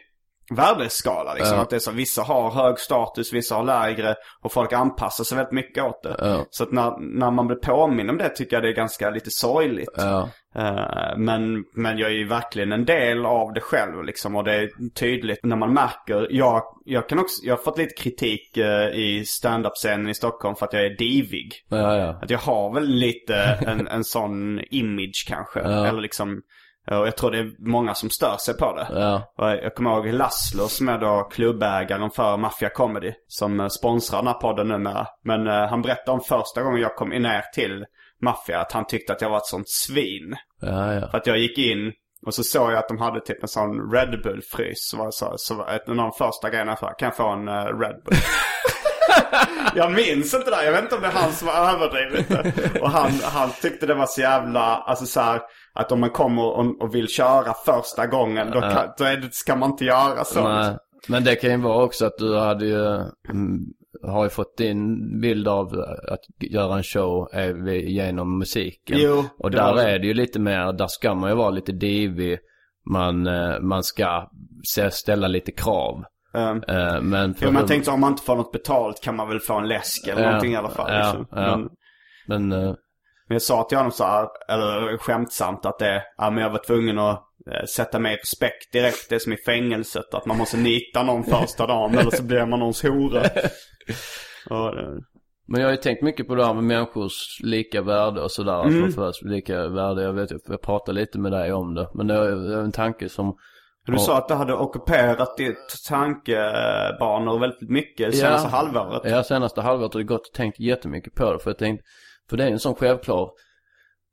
värdeskala. Liksom. Ja. Att det är så, vissa har hög status, vissa har lägre och folk anpassar sig väldigt mycket åt det. Ja. Så att när, när man blir påminn om det tycker jag det är ganska lite sorgligt. Ja, Eh, men, men jag är ju verkligen en del av det själv liksom. Och det är tydligt när man märker. Jag, jag, kan också, jag har fått lite kritik eh, i stand-up-scenen i Stockholm för att jag är divig. Att jag har väl lite en, en sån image kanske. Eller liksom, och jag tror det är många som stör sig på det. Ja, Och jag kommer ihåg Laszlo som är då klubbägaren för Mafia Comedy. Som eh, sponsrar den här podden numera. Men eh, han berättade om första gången jag kom ner till Mafia. Att han tyckte att jag var ett sånt svin. ja, ja. För att jag gick in och så såg jag att de hade typ en sån Red Bull-frys. Så var, så, så var en av de första grejerna sa, kan jag få en eh, Red Bull? jag minns inte det. Jag vet inte om det är han som var överdrivet. Och han, han tyckte det var så jävla, alltså så här, att om man kommer och, och vill köra första gången, då, kan, då det, ska man inte göra sånt. Nej. Men det kan ju vara också att du hade ju, mm, har ju fått din bild av att göra en show vi- genom musiken. Jo, och det där var- är det ju lite mer, där ska man ju vara lite divig. Man, eh, man ska ställa lite krav. Um, Eh, Men för man tänkte om man inte får något betalt kan man väl få en läsk eller Ja, någonting i alla fall. ja, liksom. Men, Men, eh, Men jag sa till honom så här, eller skämtsamt att det, ja men jag var tvungen att eh, sätta mig i respekt direkt. Det är som i fängelset, att man måste nita någon första dagen eller så blir man någons hora. Och, Men jag har ju tänkt mycket på det här med människors lika värde och sådär. Föds med lika värde. Jag vet jag pratade lite med dig om det. Men det är en tanke som... du sa att det hade ockuperat ditt tankebanor väldigt mycket senaste halvåret. Ja, senaste halvåret har det gått och tänkt jättemycket på det. För jag tänkte, För det är en sån självklar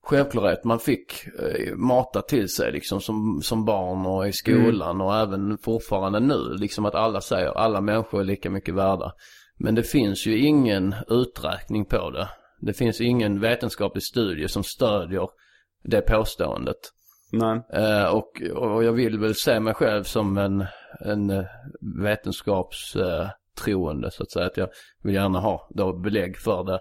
självklarhet man fick eh, mata till sig liksom som, som barn och i skolan och även fortfarande nu. Liksom att alla säger alla människor är lika mycket värda. Men det finns ju ingen uträkning på det. Det finns ingen vetenskaplig studie som stödjer det påståendet. Nej. Eh, och, och jag vill väl se mig själv som en, en eh, vetenskapstroende så att säga. Att jag vill gärna ha då belägg för det.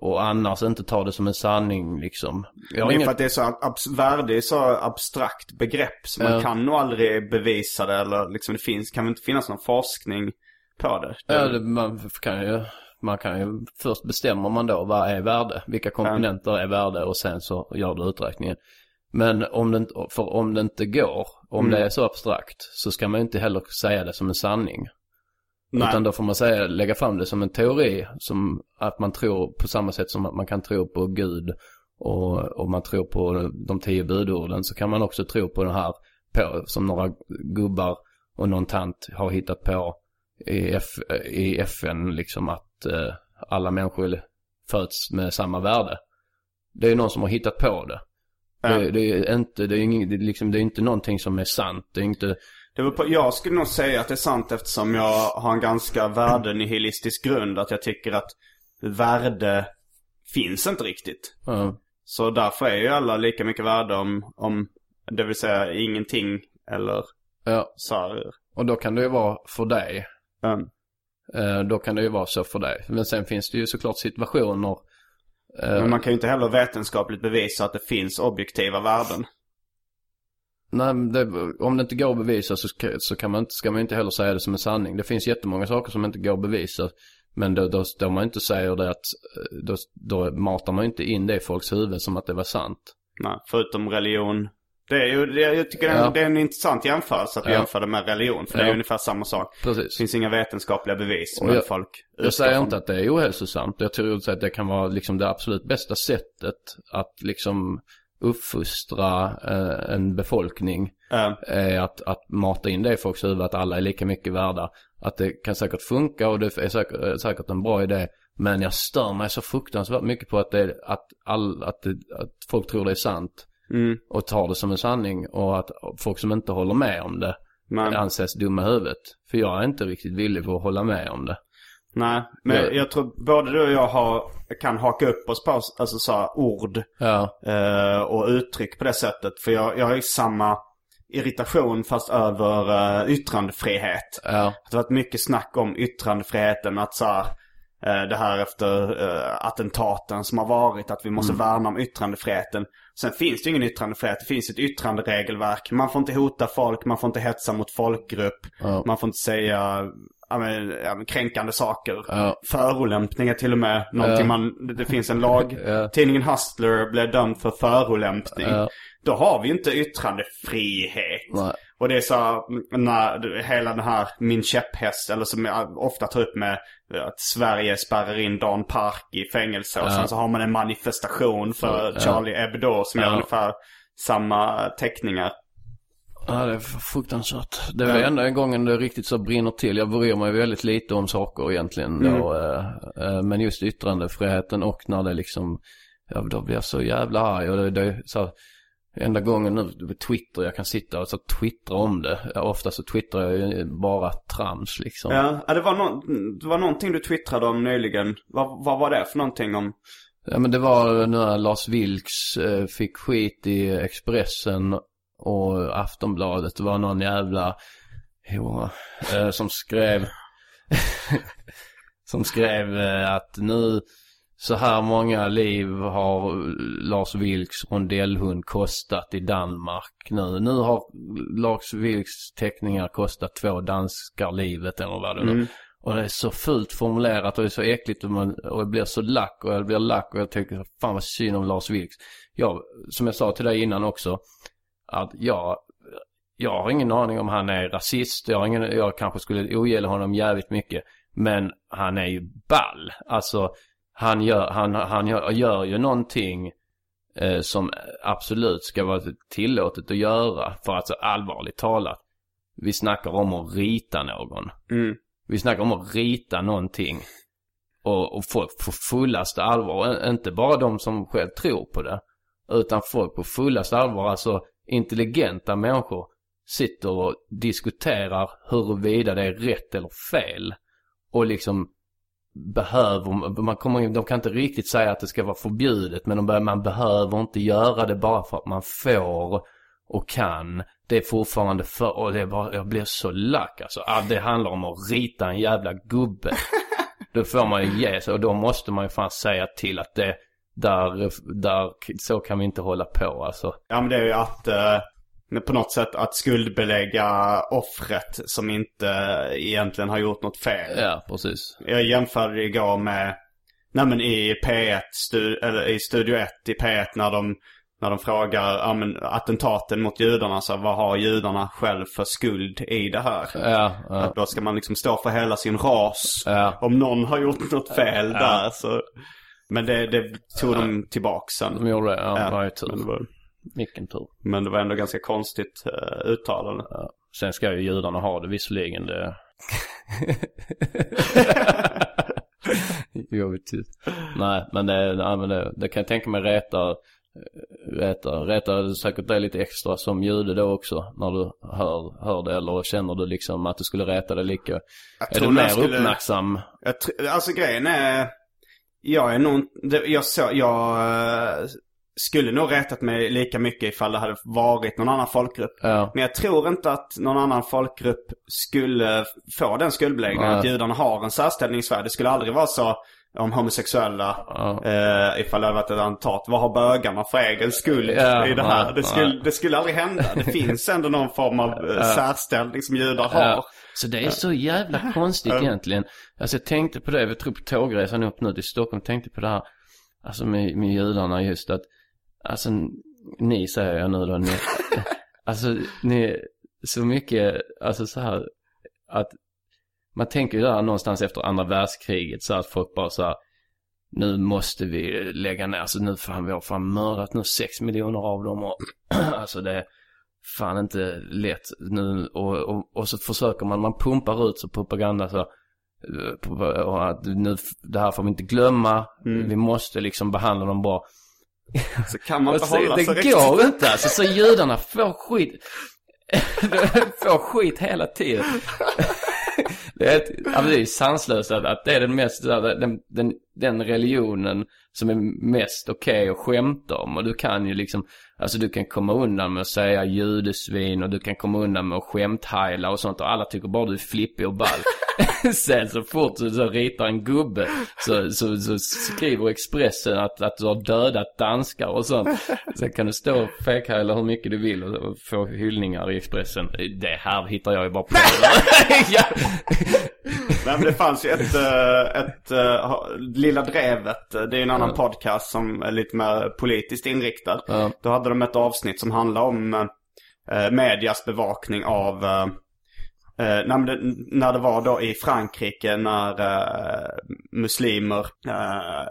Och annars inte ta det som en sanning liksom. Jag är ingen- för att det är så abs- värde är så abstrakt begrepp så man Ja. kan nog aldrig bevisa det eller liksom det finns, kan väl inte finnas någon forskning på det. det Ja, det, man kan ju, man kan ju, först bestämmer man då vad är värde, vilka komponenter är värde och sen så gör du uträkningen. Men om det för om det inte går, om Mm. det är så abstrakt, så ska man inte heller säga det som en sanning. Nej. Utan då får man säga, lägga fram det som en teori, som att man tror på samma sätt som att man kan tro på Gud och, och man tror på de tio budorden så kan man också tro på den här, på, som några gubbar och någon tant har hittat på i, F, i FN liksom att eh, alla människor föds med samma värde. Det är ju någon som har hittat på det. Ja. Det, det är inte, det är, ing, det liksom, det är inte någonting som är sant. Det är inte, Det på, jag skulle nog säga att det är sant eftersom jag har en ganska värdenihilistisk grund. Att jag tycker att värde finns inte riktigt. ja, Så därför är ju alla lika mycket värde om, om det vill säga ingenting eller ja. så här. Och då kan det ju vara för dig. Eh, då kan det ju vara så för dig. Men sen finns det ju såklart situationer. Eh, men man kan ju inte heller vetenskapligt bevisa att det finns objektiva värden. Nej, det, om det inte går att bevisa så, ska, så kan man inte, ska man inte heller säga det som en sanning. Det finns jättemånga saker som inte går att bevisa. Men då, då, då man inte säger det att, eh, då, då matar man inte in det i folks huvud som att det var sant. Nej, förutom religion. Det är ju, det, jag tycker det är, Ja. en, det är en intressant jämförelse att Ja. jämför det med religion. För det är Ja. ungefär samma sak. Det Precis. finns inga vetenskapliga bevis. Men jag- folk Jag säger utgår inte att det är ohälsosamt. Jag tror att det kan vara liksom det absolut bästa sättet att liksom uppfostra eh, en befolkning. från- Eh, att, att mata in det i folks huvud att alla är lika mycket värda. Att det kan säkert funka och det är säkert, säkert en bra idé. Men jag stör mig så fruktansvärt mycket på att, det, att, all, att, det, att folk tror det är sant. Mm, Och tar det som en sanning. Och att folk som inte håller med om det men, anses dumma huvudet. För jag är inte riktigt villig för att hålla med om det. nej, men Jag- jag tror både du och jag har, kan haka upp oss på alltså, så ord Ja, eh, och uttryck på det sättet. För jag, jag har ju samma irritation fast över eh, yttrandefrihet. ja, Det har varit mycket snack om yttrandefriheten. Att så här, det här efter eh, attentaten som har varit. Att vi måste värna om yttrandefriheten. Sen finns det ingen yttrandefrihet. Det finns ett yttranderegelverk. Man får inte hota folk. Man får inte hetsa mot folkgrupp. Ja. Man får inte säga ja, men, ja, men, kränkande saker. Ja. Förolämpningar till och med. Någonting man, det, det finns en lag. Tidningen Hustler blev dömd för förolämpning. Då har vi ju inte yttrandefrihet. nej, Och det är så när hela den här min käpphäst, eller som jag ofta tar upp med att Sverige spärrar in Dan Park i fängelse. Och Ja. sen så har man en manifestation för Ja. Charlie Hebdo som gör Ja. ungefär samma teckningar. Ja, det är fruktansvärt. Det är Ja. enda gången det riktigt så brinner till. Jag bryr mig väldigt lite om saker egentligen. Mm. Då, eh, eh, men just yttrandefriheten och när det liksom, ja då blir jag så jävla arg. Och det, det så, enda gången nu på Twitter jag kan sitta och så twittra om det. Ofta så twittrar jag ju bara trams liksom. Ja, det, var nå- det var någonting du twittrade om nyligen. Vad, vad var det för någonting om? Ja men det var när Lars Vilks eh, fick skit i Expressen och Aftonbladet. Det var någon jävla jo, eh, som skrev som skrev eh, att nu så här många liv har Lars Vilks rondellhund kostat i Danmark nu. Nu har Lars Vilks teckningar kostat två danskar livet eller vad det nu Mm. och det är så fult formulerat och det är så äckligt och, man, och jag blir så lack och jag blir lack och jag tycker fan vad synd om Lars Vilks. Jag, som jag sa till dig innan också, att jag, jag har ingen aning om han är rasist. Jag, har ingen, jag kanske skulle ogilla honom jävligt mycket. Men han är ju ball. Alltså, han gör, han, han gör, gör ju någonting eh, som absolut ska vara tillåtet att göra. För alltså allvarligt talat. Vi snackar om att rita någon. Mm. Vi snackar om att rita någonting. och, och folk på fullaste allvar, inte bara de som själv tror på det, utan folk på fullaste allvar, alltså intelligenta människor sitter och diskuterar huruvida det är rätt eller fel. Och liksom behöver, man kommer, de kan inte riktigt säga att det ska vara förbjudet men de, man behöver inte göra det bara för att man får och kan. Det är fortfarande för, och det är bara, jag blir så lack alltså. Ah, det handlar om att rita en jävla gubbe. Då får man ju ge sig och då måste man ju fan säga till att det, där, där, så kan vi inte hålla på alltså. Ja men det är ju att eh, på något sätt att skuldbelägga offret som inte egentligen har gjort något fel. Ja, precis. Jag jämförde igår med, nej men i P1, stu, eller i Studio 1 i P1 när de, när de frågar, ja men attentaten mot judarna, så vad har judarna själv för skuld i det här? Ja, ja. Att då ska man liksom stå för hela sin ras. Ja. Om någon har gjort något fel där så. Men det, det tog de tillbaka sen. De gjorde det, ja. Ja, var ju tur. Vilken tur. Men det var ändå ganska konstigt uh, uttalande. Ja. Sen ska ju judarna ha det visserligen. Det... Jobbigt tyst. Nej, men det, nej, men det, det kan jag tänka mig retar, retar, retar säkert dig lite extra som jude då också. När du hör, hör det eller känner du liksom att du skulle reta dig lika. Är du mer jag skulle- uppmärksam? Jag tr- alltså grejen är, jag är nog jag, så, jag eh, skulle nog retat mig lika mycket ifall det hade varit någon annan folkgrupp. Ja. Men jag tror inte att någon annan folkgrupp skulle få den skuldbeläggningen. Att judarna har en särställning i Sverige. Det skulle aldrig vara så om homosexuella, Ja. eh, ifall det hade varit ett attentat. Vad har bögarna för egen skuld Ja, i det här? nej, det, skulle, det skulle aldrig hända. Det finns ändå någon form av eh, särställning som judar har. Ja. Så det är så jävla konstigt egentligen. Alltså jag tänkte på det, vi tror på tågresan upp nu till Stockholm, tänkte på det här. Alltså med, med judarna just att, alltså ni säger jag nu då, ni, alltså ni, är så mycket, alltså så här, att man tänker ju där någonstans efter andra världskriget så att folk bara så här, nu måste vi lägga ner, alltså nu fan vi har fan mördat nu sex miljoner av dem och alltså det fan inte lätt nu. Och, och, och så försöker man, man pumpar ut så propaganda så eh, och att nu, det här får vi inte glömma, vi måste liksom behandla dem bra. Så kan man inte hålla det sig går riktigt. inte alltså, så judarna får skit, får skit hela tiden. Det är, ett, alltså det är sanslöst att, att det är den mest, den, den, den religionen som är mest okej att skämta om. Och du kan ju liksom, alltså du kan komma undan med att säga judesvin och du kan komma undan med att skämthajla och sånt. Och alla tycker bara du är flippig och ball. Sen så fort du så ritar en gubbe så, så, så skriver Expressen att, att du har dödat danskar och sånt. Sen kan du stå och fejkhajla hur mycket du vill och, få hyllningar i Expressen. Det här hittar jag ju bara på. Nej men det fanns ju ett, eh, ett eh, Lilla Drevet, eh, det är en annan podcast som är lite mer politiskt inriktad. Ja. Då hade de ett avsnitt som handlade om medias bevakning av eh, när, det, när det var då i Frankrike när eh, muslimer eh,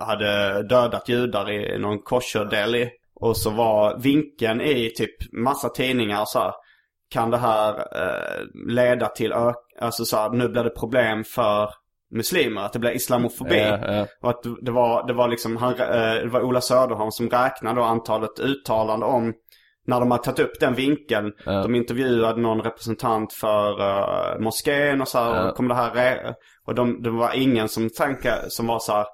hade dödat judar i någon kosherdeli. Och så var vinkeln i typ massa tidningar så här. Kan det här eh, leda till ök- alltså så här, nu blir det problem för muslimer, att det blir islamofobi. Ja, ja. Och att det var, det var liksom, han, eh, det var Ola Söderholm som räknade antalet uttalanden om när de hade tagit upp den vinkeln. Ja. De intervjuade någon representant för uh, moskén och så här, och kom det här Och de, det var ingen som tänkte, som var så här,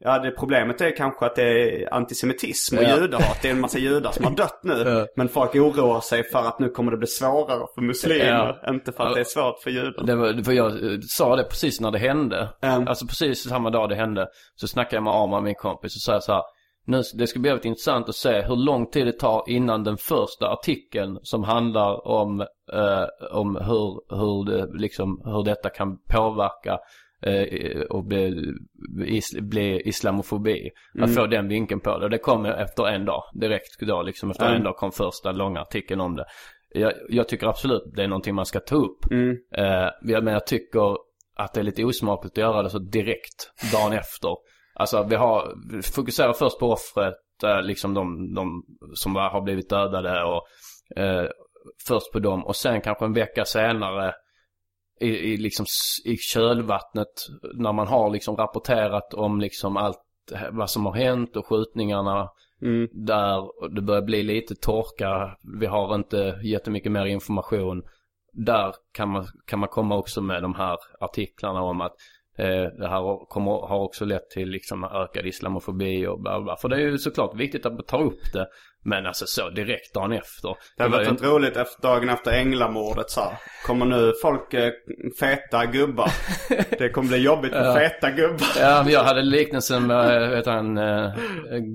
Ja, det problemet är kanske att det är antisemitism och Ja. judehat. Det är en massa judar som har dött nu. Ja. Men folk oroar sig för att nu kommer det bli svårare för muslimer. Ja. Inte för att det är svårt för judar. Det var, för jag eh, sa det precis när det hände. Mm. Alltså precis samma dag det hände. Så snackade jag med Arman, min kompis, och sa så här. Nu, det ska bli väldigt intressant att se hur lång tid det tar innan den första artikeln som handlar om, eh, om hur, hur, det, liksom, hur detta kan påverka och bli, bli islamofobi. Att få den vinkeln på det. Det kom efter en dag. Direkt då liksom efter Mm. en dag kom första långa artikeln om det. Jag, jag tycker absolut det är någonting man ska ta upp. Mm. Eh, men jag tycker att det är lite osmakligt att göra det så direkt dagen efter. Alltså vi har, fokuserar först på offret, eh, liksom de, de som var, har blivit dödade och eh, först på dem och sen kanske en vecka senare i, i, liksom, i kölvattnet när man har liksom rapporterat om liksom allt vad som har hänt och skjutningarna Mm. där och det börjar bli lite torka. Vi har inte jättemycket mer information. Där kan man, kan man komma också med de här artiklarna om att eh, det här kommer, har också lett till liksom ökad islamofobi och bla bla. För det är ju såklart viktigt att man tar upp det. Men alltså så direkt dagen efter. Det hade var varit ju roligt efter, dagen efter änglamordet så här. Kommer nu folk eh, feta gubbar? Det kommer bli jobbigt med feta gubbar. Ja, jag hade liknelsen med, äh, vet han, eh,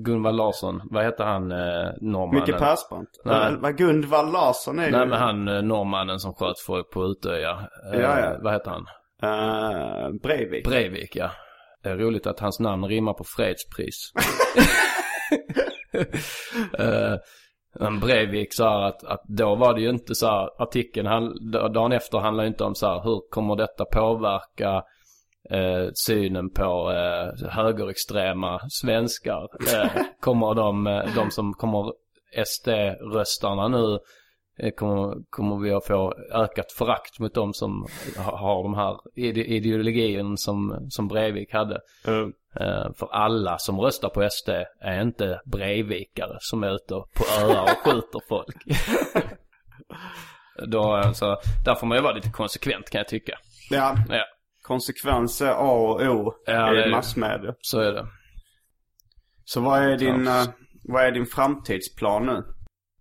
Gunvald Larsson. Vad heter han, eh, norrmannen? Micke Persbrandt. Vad- Gundvald Larsson är Nej ju. men han eh, norrmannen som sköt folk på Utöja. Eh, Ja, ja. Vad heter han? Uh, Breivik. Breivik ja. Det är roligt att hans namn rimmar på fredspris. Eh, men Breivik sa att, att då var det ju inte så här, artikeln han, dagen efter handlar ju inte om så här, hur kommer detta påverka eh, synen på eh, högerextrema svenskar? Eh, kommer de, eh, de som kommer SD-röstarna nu Kommer, kommer vi att få ökat förakt mot de som ha- har de här ide- ideologin som, som Breivik hade. Eh, Eh, för alla som röstar på SD är inte Breivikare som är ute på öar och skjuter folk. Då, alltså, där får man ju vara lite konsekvent kan jag tycka. ja, Ja, konsekvens är A och O Ja, i massmedia. så är det. Så vad är din, eh, vad är din framtidsplan nu?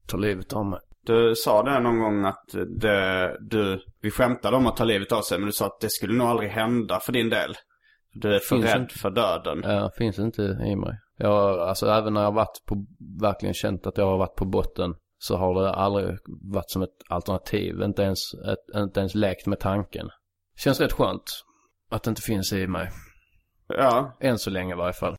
Ta livet av mig. Du sa det någon gång att det, du, vi skämtade om att ta livet av sig men du sa att det skulle nog aldrig hända för din del. Du är för Finns rädd inte. för döden. Ja, finns inte i mig. Jag, alltså även när jag varit på, verkligen känt att jag har varit på botten så har det aldrig varit som ett alternativ. Inte ens, ett, inte ens lekt med tanken. Känns rätt skönt att det inte finns i mig. Ja, Än så länge i varje fall.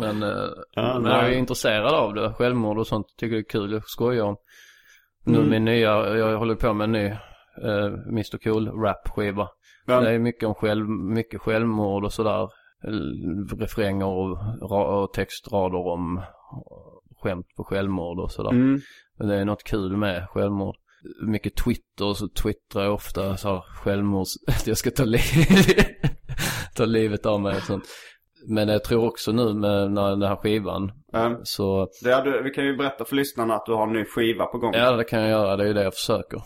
Men, eh, Ja, men jag är intresserad av det. Självmord och sånt tycker jag är kul. Jag skojar om. Nu Mm. min nya, jag håller på med en ny uh, Mr Cool rap skiva. Ja. Det är mycket om själv, mycket självmord och sådär. Refränger och, och textrader om skämt på självmord och sådär. mm. Men det är något kul med självmord. Mycket Twitter, så twittrar jag ofta så här självmords... att jag ska ta, li ta livet av mig och sånt. Men jag tror också nu med den här skivan Ja. så... Det du, vi kan ju berätta för lyssnarna att du har en ny skiva på gång. Ja det kan jag göra, det är ju det jag försöker.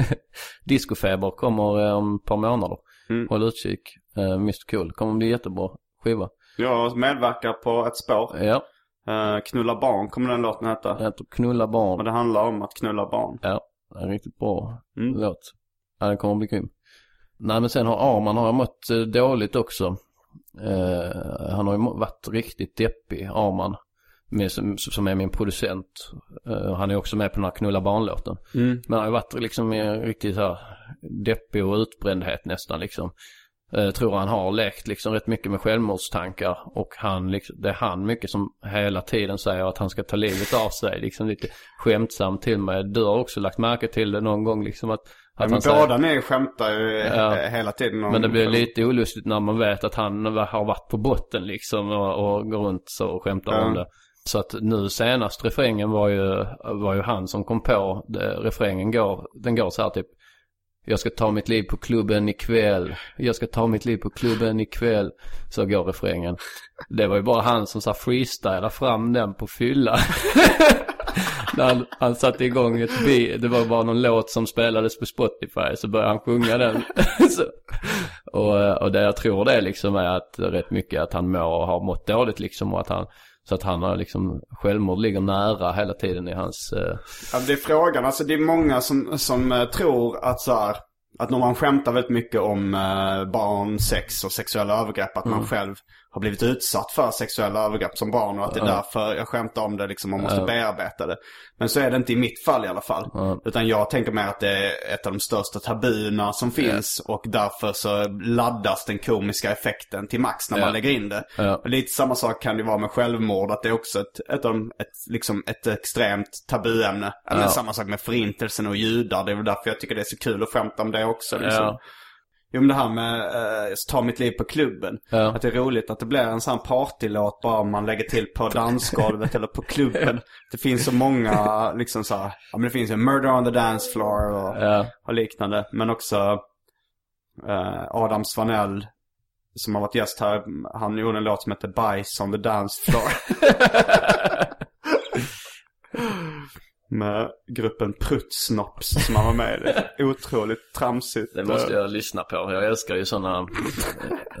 Discofeber kommer eh, om ett par månader. Mm. Håll utkik. Uh, Mr Cool. Kommer bli jättebra skiva. Jag medverkar på ett spår. Ja, Eh, knulla barn kommer den låten heta. det heter Knulla barn. det handlar om att knulla barn. Ja, det är en riktigt bra Mm. låt. Ja, den kommer bli grym. Nej men sen har Arman har jag mått eh, dåligt också. Eh, han har ju varit riktigt deppig, Arman. Med, som, som är min producent. Eh, han är också med på den här Knulla barnlåten. Mm. Men han har ju varit liksom riktigt så här deppig och utbrändhet nästan liksom. Jag tror han har lekt liksom rätt mycket med självmordstankar och han liksom, det är han mycket som hela tiden säger att han ska ta livet av sig liksom lite skämtsamt till mig. Du har också lagt märke till det någon gång liksom att, att men han säger, båda ni skämtar ju Ja. hela tiden om... men det blir lite olustigt när man vet att han har varit på botten liksom och, och går runt så och skämtar Ja. om det. Så att nu senast refrängen var ju, var ju han som kom på det. Refrängen går, den går så här typ. Jag ska ta mitt liv på klubben ikväll. Jag ska ta mitt liv på klubben ikväll. Så går refrängen. Det var ju bara han som sa freestyla fram den på fylla. När han, han satte igång ett beat. Det var bara någon låt som spelades på Spotify. Så började han sjunga den. så, och, och det jag tror det liksom är att rätt mycket att han mår och har mått dåligt liksom. Och att han, så att han har liksom, självmord ligger nära hela tiden i hans... Eh, Ja, det är frågan. Alltså det är många som, som eh, tror att så här, att när man skämtar väldigt mycket om eh, barn, sex och sexuella övergrepp, att man själv har blivit utsatt för sexuella övergrepp som barn och att det är därför jag skämtar om det liksom, man måste bearbeta det. Men så är det inte i mitt fall i alla fall. Utan jag tänker mer att det är ett av de största tabuna som finns och därför så laddas den komiska effekten till max när man lägger in det. Och lite samma sak kan det vara med självmord, att det är också ett, ett, ett, liksom ett extremt tabuämne. Eller samma sak med förintelsen och judar, det är väl därför jag tycker det är så kul att skämta om det också. Liksom. Jo men det här med uh, Ta mitt liv på klubben. Ja. Att det är roligt att det blir en sån partylåt bara om man lägger till på dansgolvet eller på klubben. Det finns så många liksom så här, ja men det finns ju Murder on the Dance Floor och, Ja. och liknande. Men också eh, Adam Svanell som har varit gäst här. Han gjorde en låt som heter Bajs on the Dance Floor. Med gruppen Pruttsnops som han var med i. Det Otroligt tramsigt. Det måste jag lyssna på. Jag älskar ju sådana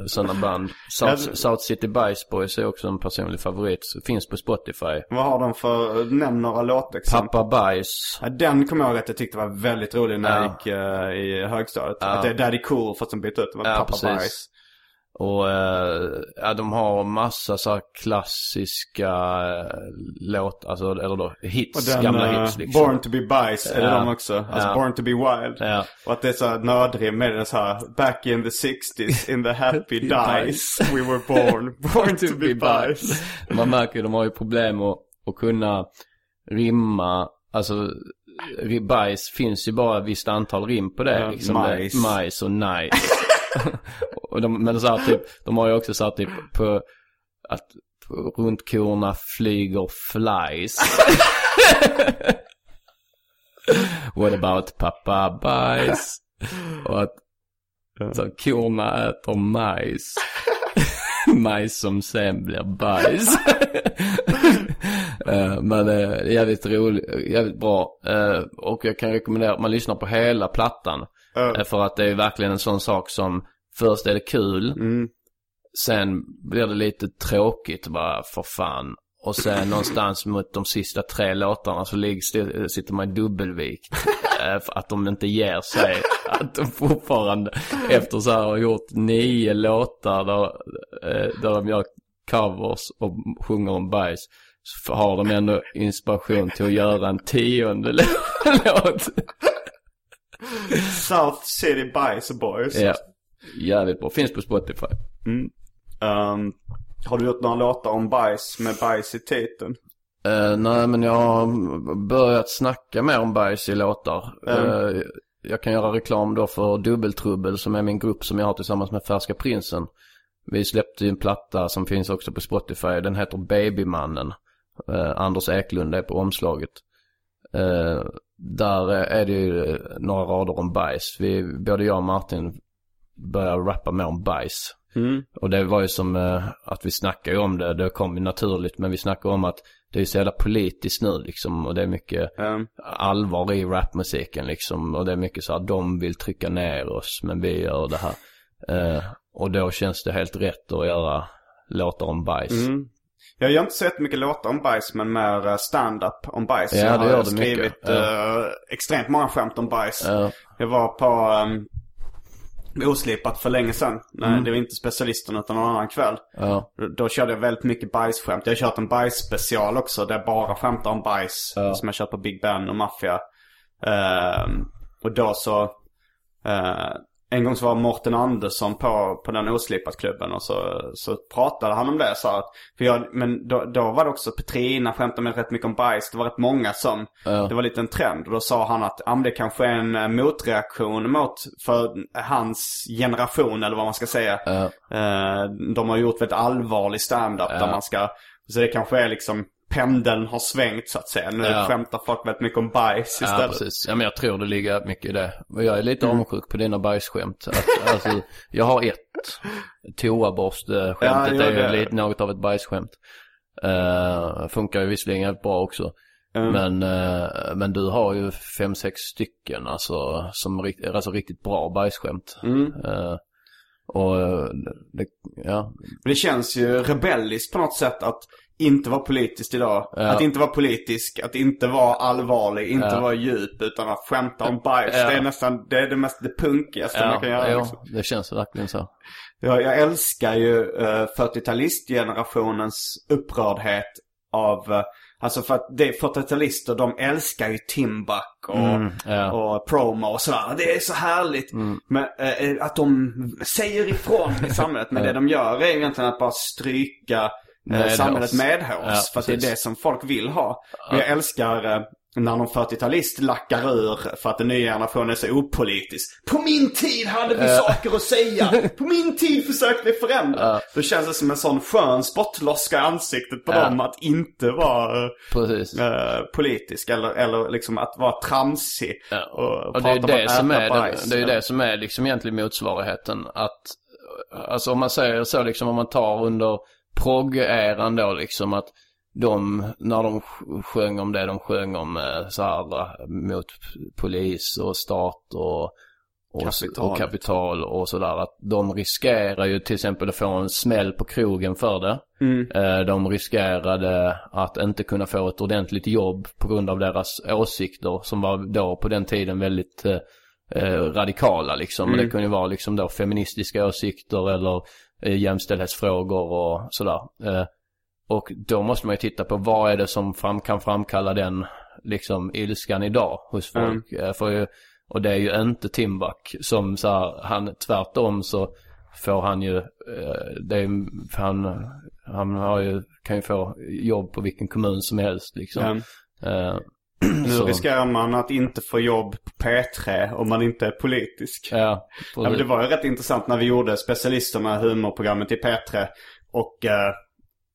såna band. South, Ja, South City Bice Boys är också en personlig favorit. Finns på Spotify. Vad har de för, nämn några låtexempel. Pappa Bajs. Ja, den kommer jag ihåg att jag tyckte var väldigt rolig när jag Ja. gick eh, i högstadiet. Att det är Daddy Cool fast de bytte ut det Ja, Pappa precis. Bajs. Och eh, ja, de har massa så här klassiska eh, låt, alltså eller då Och hits, den gamla eh, hits liksom. Born to be Bajs, är det Ja. de också? Alltså Ja. Born to be Wild. Ja. Och att det är så här nödrim med det så här Back in the 60s in the happy dice we were born. Born to be Bajs. Man märker ju, de har ju problem att, att kunna rimma, alltså bajs finns ju bara ett visst antal rim på det. Ja, liksom majs. Det, majs och nice. och de, men så här, typ, de har ju också så här, typ på att på, runt korna flyger flies. What about pappa bajs? Och att så, korna äter majs. majs som sen blir bajs. Eh, Men är jävligt roligt, jävligt bra. Eh, Och jag kan rekommendera att man lyssnar på hela plattan. Eh, För att det är verkligen en sån sak som, först är det kul. Mm. Sen blir det lite tråkigt bara, för fan. Och sen någonstans mot de sista tre låtarna så sitter man i dubbelvikt. Eh, för att de inte ger sig. Att de fortfarande, efter så här har gjort nio låtar där, eh, där de gör covers och sjunger om bajs. Så har de ändå inspiration till att göra en tionde låt. South City Bajs Boys. ja, jävligt bra. Finns på Spotify. Um, har du gjort några låtar om bajs med bajs i titeln? Eh, nej, men jag har börjat snacka mer om bajs i låtar. Eh, jag kan göra reklam då för Dubbeltrubbel som är min grupp som jag har tillsammans med Färska Prinsen. Vi släppte ju en platta som finns också på Spotify. Den heter Babymannen. Eh, Anders Eklund är på omslaget. Eh, där är det ju några rader om bajs. Vi, både jag och Martin börjar rappa mer om bajs. Och det var ju som eh, att vi snackade om det, det kom ju naturligt. Men vi snackade om att det är så jävla politiskt nu liksom. Och det är mycket Um, allvar i rapmusiken liksom. Och det är mycket så här, de vill trycka ner oss men vi gör det här. Eh, och då känns det helt rätt att göra låtar om bajs. mm. Jag gör inte så jättemycket låtar om bajs men mer eh, stand-up om bajs. Ja, jag det har gör du skrivit mycket. Ja. eh, extremt många skämt om bajs. Ja. Jag var på um, Oslipat för länge sedan. Nej, Mm. det var inte specialisten utan någon annan kväll. Ja, Då körde jag väldigt mycket bajsskämt. Jag har kört en bajsspecial också där jag bara skämtar om bajs. Som jag kört på Big Ben och Mafia. Ehm, och då så... eh, en gång så var Morten Andersson på, på den Oslipat-klubben och så, så pratade han om det. Så att, för jag, men då, då var det också Petrina skämtade med rätt mycket om bajs. Det var rätt många som, Ja. det var lite en trend. Och då sa han att men det kanske är en eh, motreaktion mot, för hans generation eller vad man ska säga. ja, Eh, de har gjort väldigt allvarlig stand-up Ja. där man ska, så det kanske är liksom pendeln har svängt så att säga. Nu Ja. skämtar folk väldigt mycket om bajs ja istället. precis. Ja men jag tror det ligger mycket i det. Jag är lite Mm. avundsjuk på dina bajsskämt. Att, alltså, jag har ett. Toaborstskämtet Ja, är ju det- lite något av ett bajsskämt. Uh, funkar ju visserligen helt bra också. Mm. Men, eh, men du har ju fem, sex stycken alltså, som alltså riktigt bra bajsskämt. Mm. Eh, och det, ja, Men det känns ju rebelliskt på något sätt att inte vara politiskt idag. Ja. Att inte vara politisk, att inte vara allvarlig, inte Ja. vara djup utan att skämta om bajs. Ja. Det är nästan, det är det mest, det punkigaste man kan göra. ja, liksom. det känns verkligen så. Jag, jag älskar ju uh, 40-talistgenerationens upprördhet av, eh, alltså för att det 40-talister de älskar ju Timbuk och, Mm, ja. och promo och sådär. Det är så härligt. Men, eh, att de säger ifrån i samhället. Men det de gör är egentligen att bara stryka eh, Medhårs. samhället medhårs. Ja, för att det är det som folk vill ha. Men jag älskar, eh, när någon 40-talist lackar ur för att den nya generationen är så opolitisk. På min tid hade vi saker att säga. På min tid försökte vi förändra. Då känns det som en sån skön spottloska i ansiktet på Ja. dem att inte vara eh, politisk. Eller, eller liksom att vara tramsig. Ja. Och, Och det är ju det som är, bajs. det, det är det som är liksom egentligen motsvarigheten. Att, alltså om man säger så liksom om man tar under progg-eran då liksom att de, när de sj- sjöng om det de sjöng om eh, så här mot polis och stat och, och Kapital. och, kapital och sådär. Att de riskerar ju till exempel att få en smäll på krogen för det. Mm. Eh, De riskerade att inte kunna få ett ordentligt jobb på grund av deras åsikter som var då på den tiden väldigt eh, eh, radikala liksom. Mm. Det kunde ju vara liksom då feministiska åsikter eller jämställdhetsfrågor och sådär. Eh, och då måste man ju titta på vad är det som fram, kan framkalla den liksom ilskan idag hos folk. Eh, för och det är ju inte Timbuk som så här, han tvärtom så får han ju, eh, det är, han, han har ju, kan ju få jobb på vilken kommun som helst liksom. Eh, Nu så- riskerar man att inte få jobb på P3 om man inte är politisk. Ja, Ja, men det var ju rätt intressant när vi gjorde specialisterna humorprogrammet i P3. Och eh,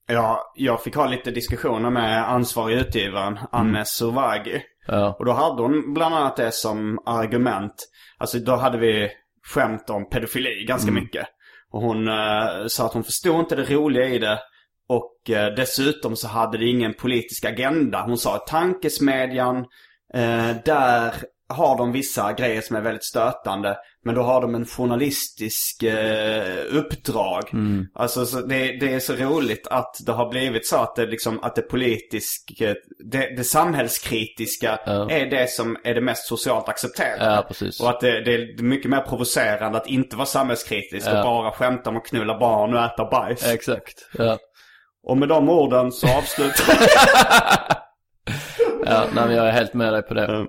ja, jag fick ha lite diskussioner med ansvarig utgivaren, Anne Survagi. ja, Och då hade hon bland annat det som argument. Alltså då hade vi skämt om pedofili ganska mycket. Och hon eh, sa att hon förstod inte det roliga i det. Och eh, dessutom så hade det ingen politisk agenda. Hon sa att tankesmedjan, eh, där har de vissa grejer som är väldigt stötande. Men då har de en journalistisk eh, uppdrag. Alltså så det, det är så roligt att det har blivit så att det liksom, att det politisk, eh, det, det samhällskritiska Ja. är det som är det mest socialt accepterade. ja precis. Och att det, det är mycket mer provocerande att inte vara samhällskritisk och Ja. bara skämta om att knulla barn och äta bajs. Exakt. Ja. Och med de orden så avslutar Ja, nej jag är helt med dig på det.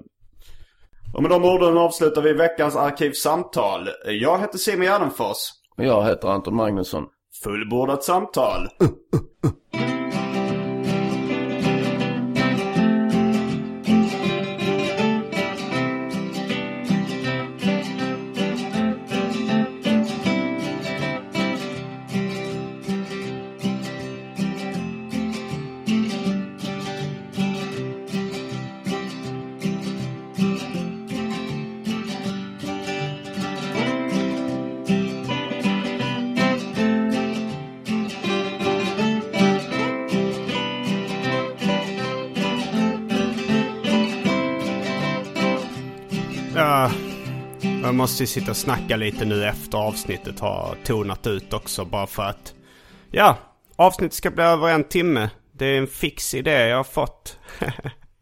Och med de orden avslutar vi veckans arkivsamtal. Jag heter Simon Gärdenfors. Och jag heter Anton Magnusson. Fullbordat samtal. Ja, måste ju sitta och snacka lite nu efter avsnittet har tonat ut också bara för att... Ja, avsnittet ska bli över en timme. Det är en fix idé jag har fått.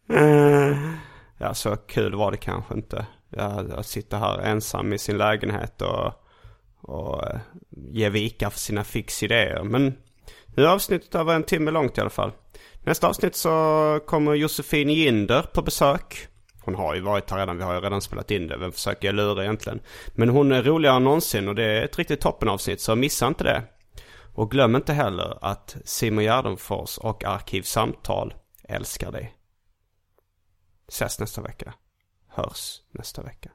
ja, så kul var det kanske inte. Jag, jag sitter här ensam i sin lägenhet och, och eh, ger vika för sina fix idéer. Men nu är avsnittet över en timme långt i alla fall. Nästa avsnitt så kommer Josefin Ginder på besök. Hon har ju varit här redan, vi har ju redan spelat in det. Vem försöker jag lura egentligen? Men hon är roligare än någonsin och det är ett riktigt toppenavsnitt så missa inte det. Och glöm inte heller att Simon Gärdenfors och Arkivsamtal älskar dig. Ses nästa vecka. Hörs nästa vecka.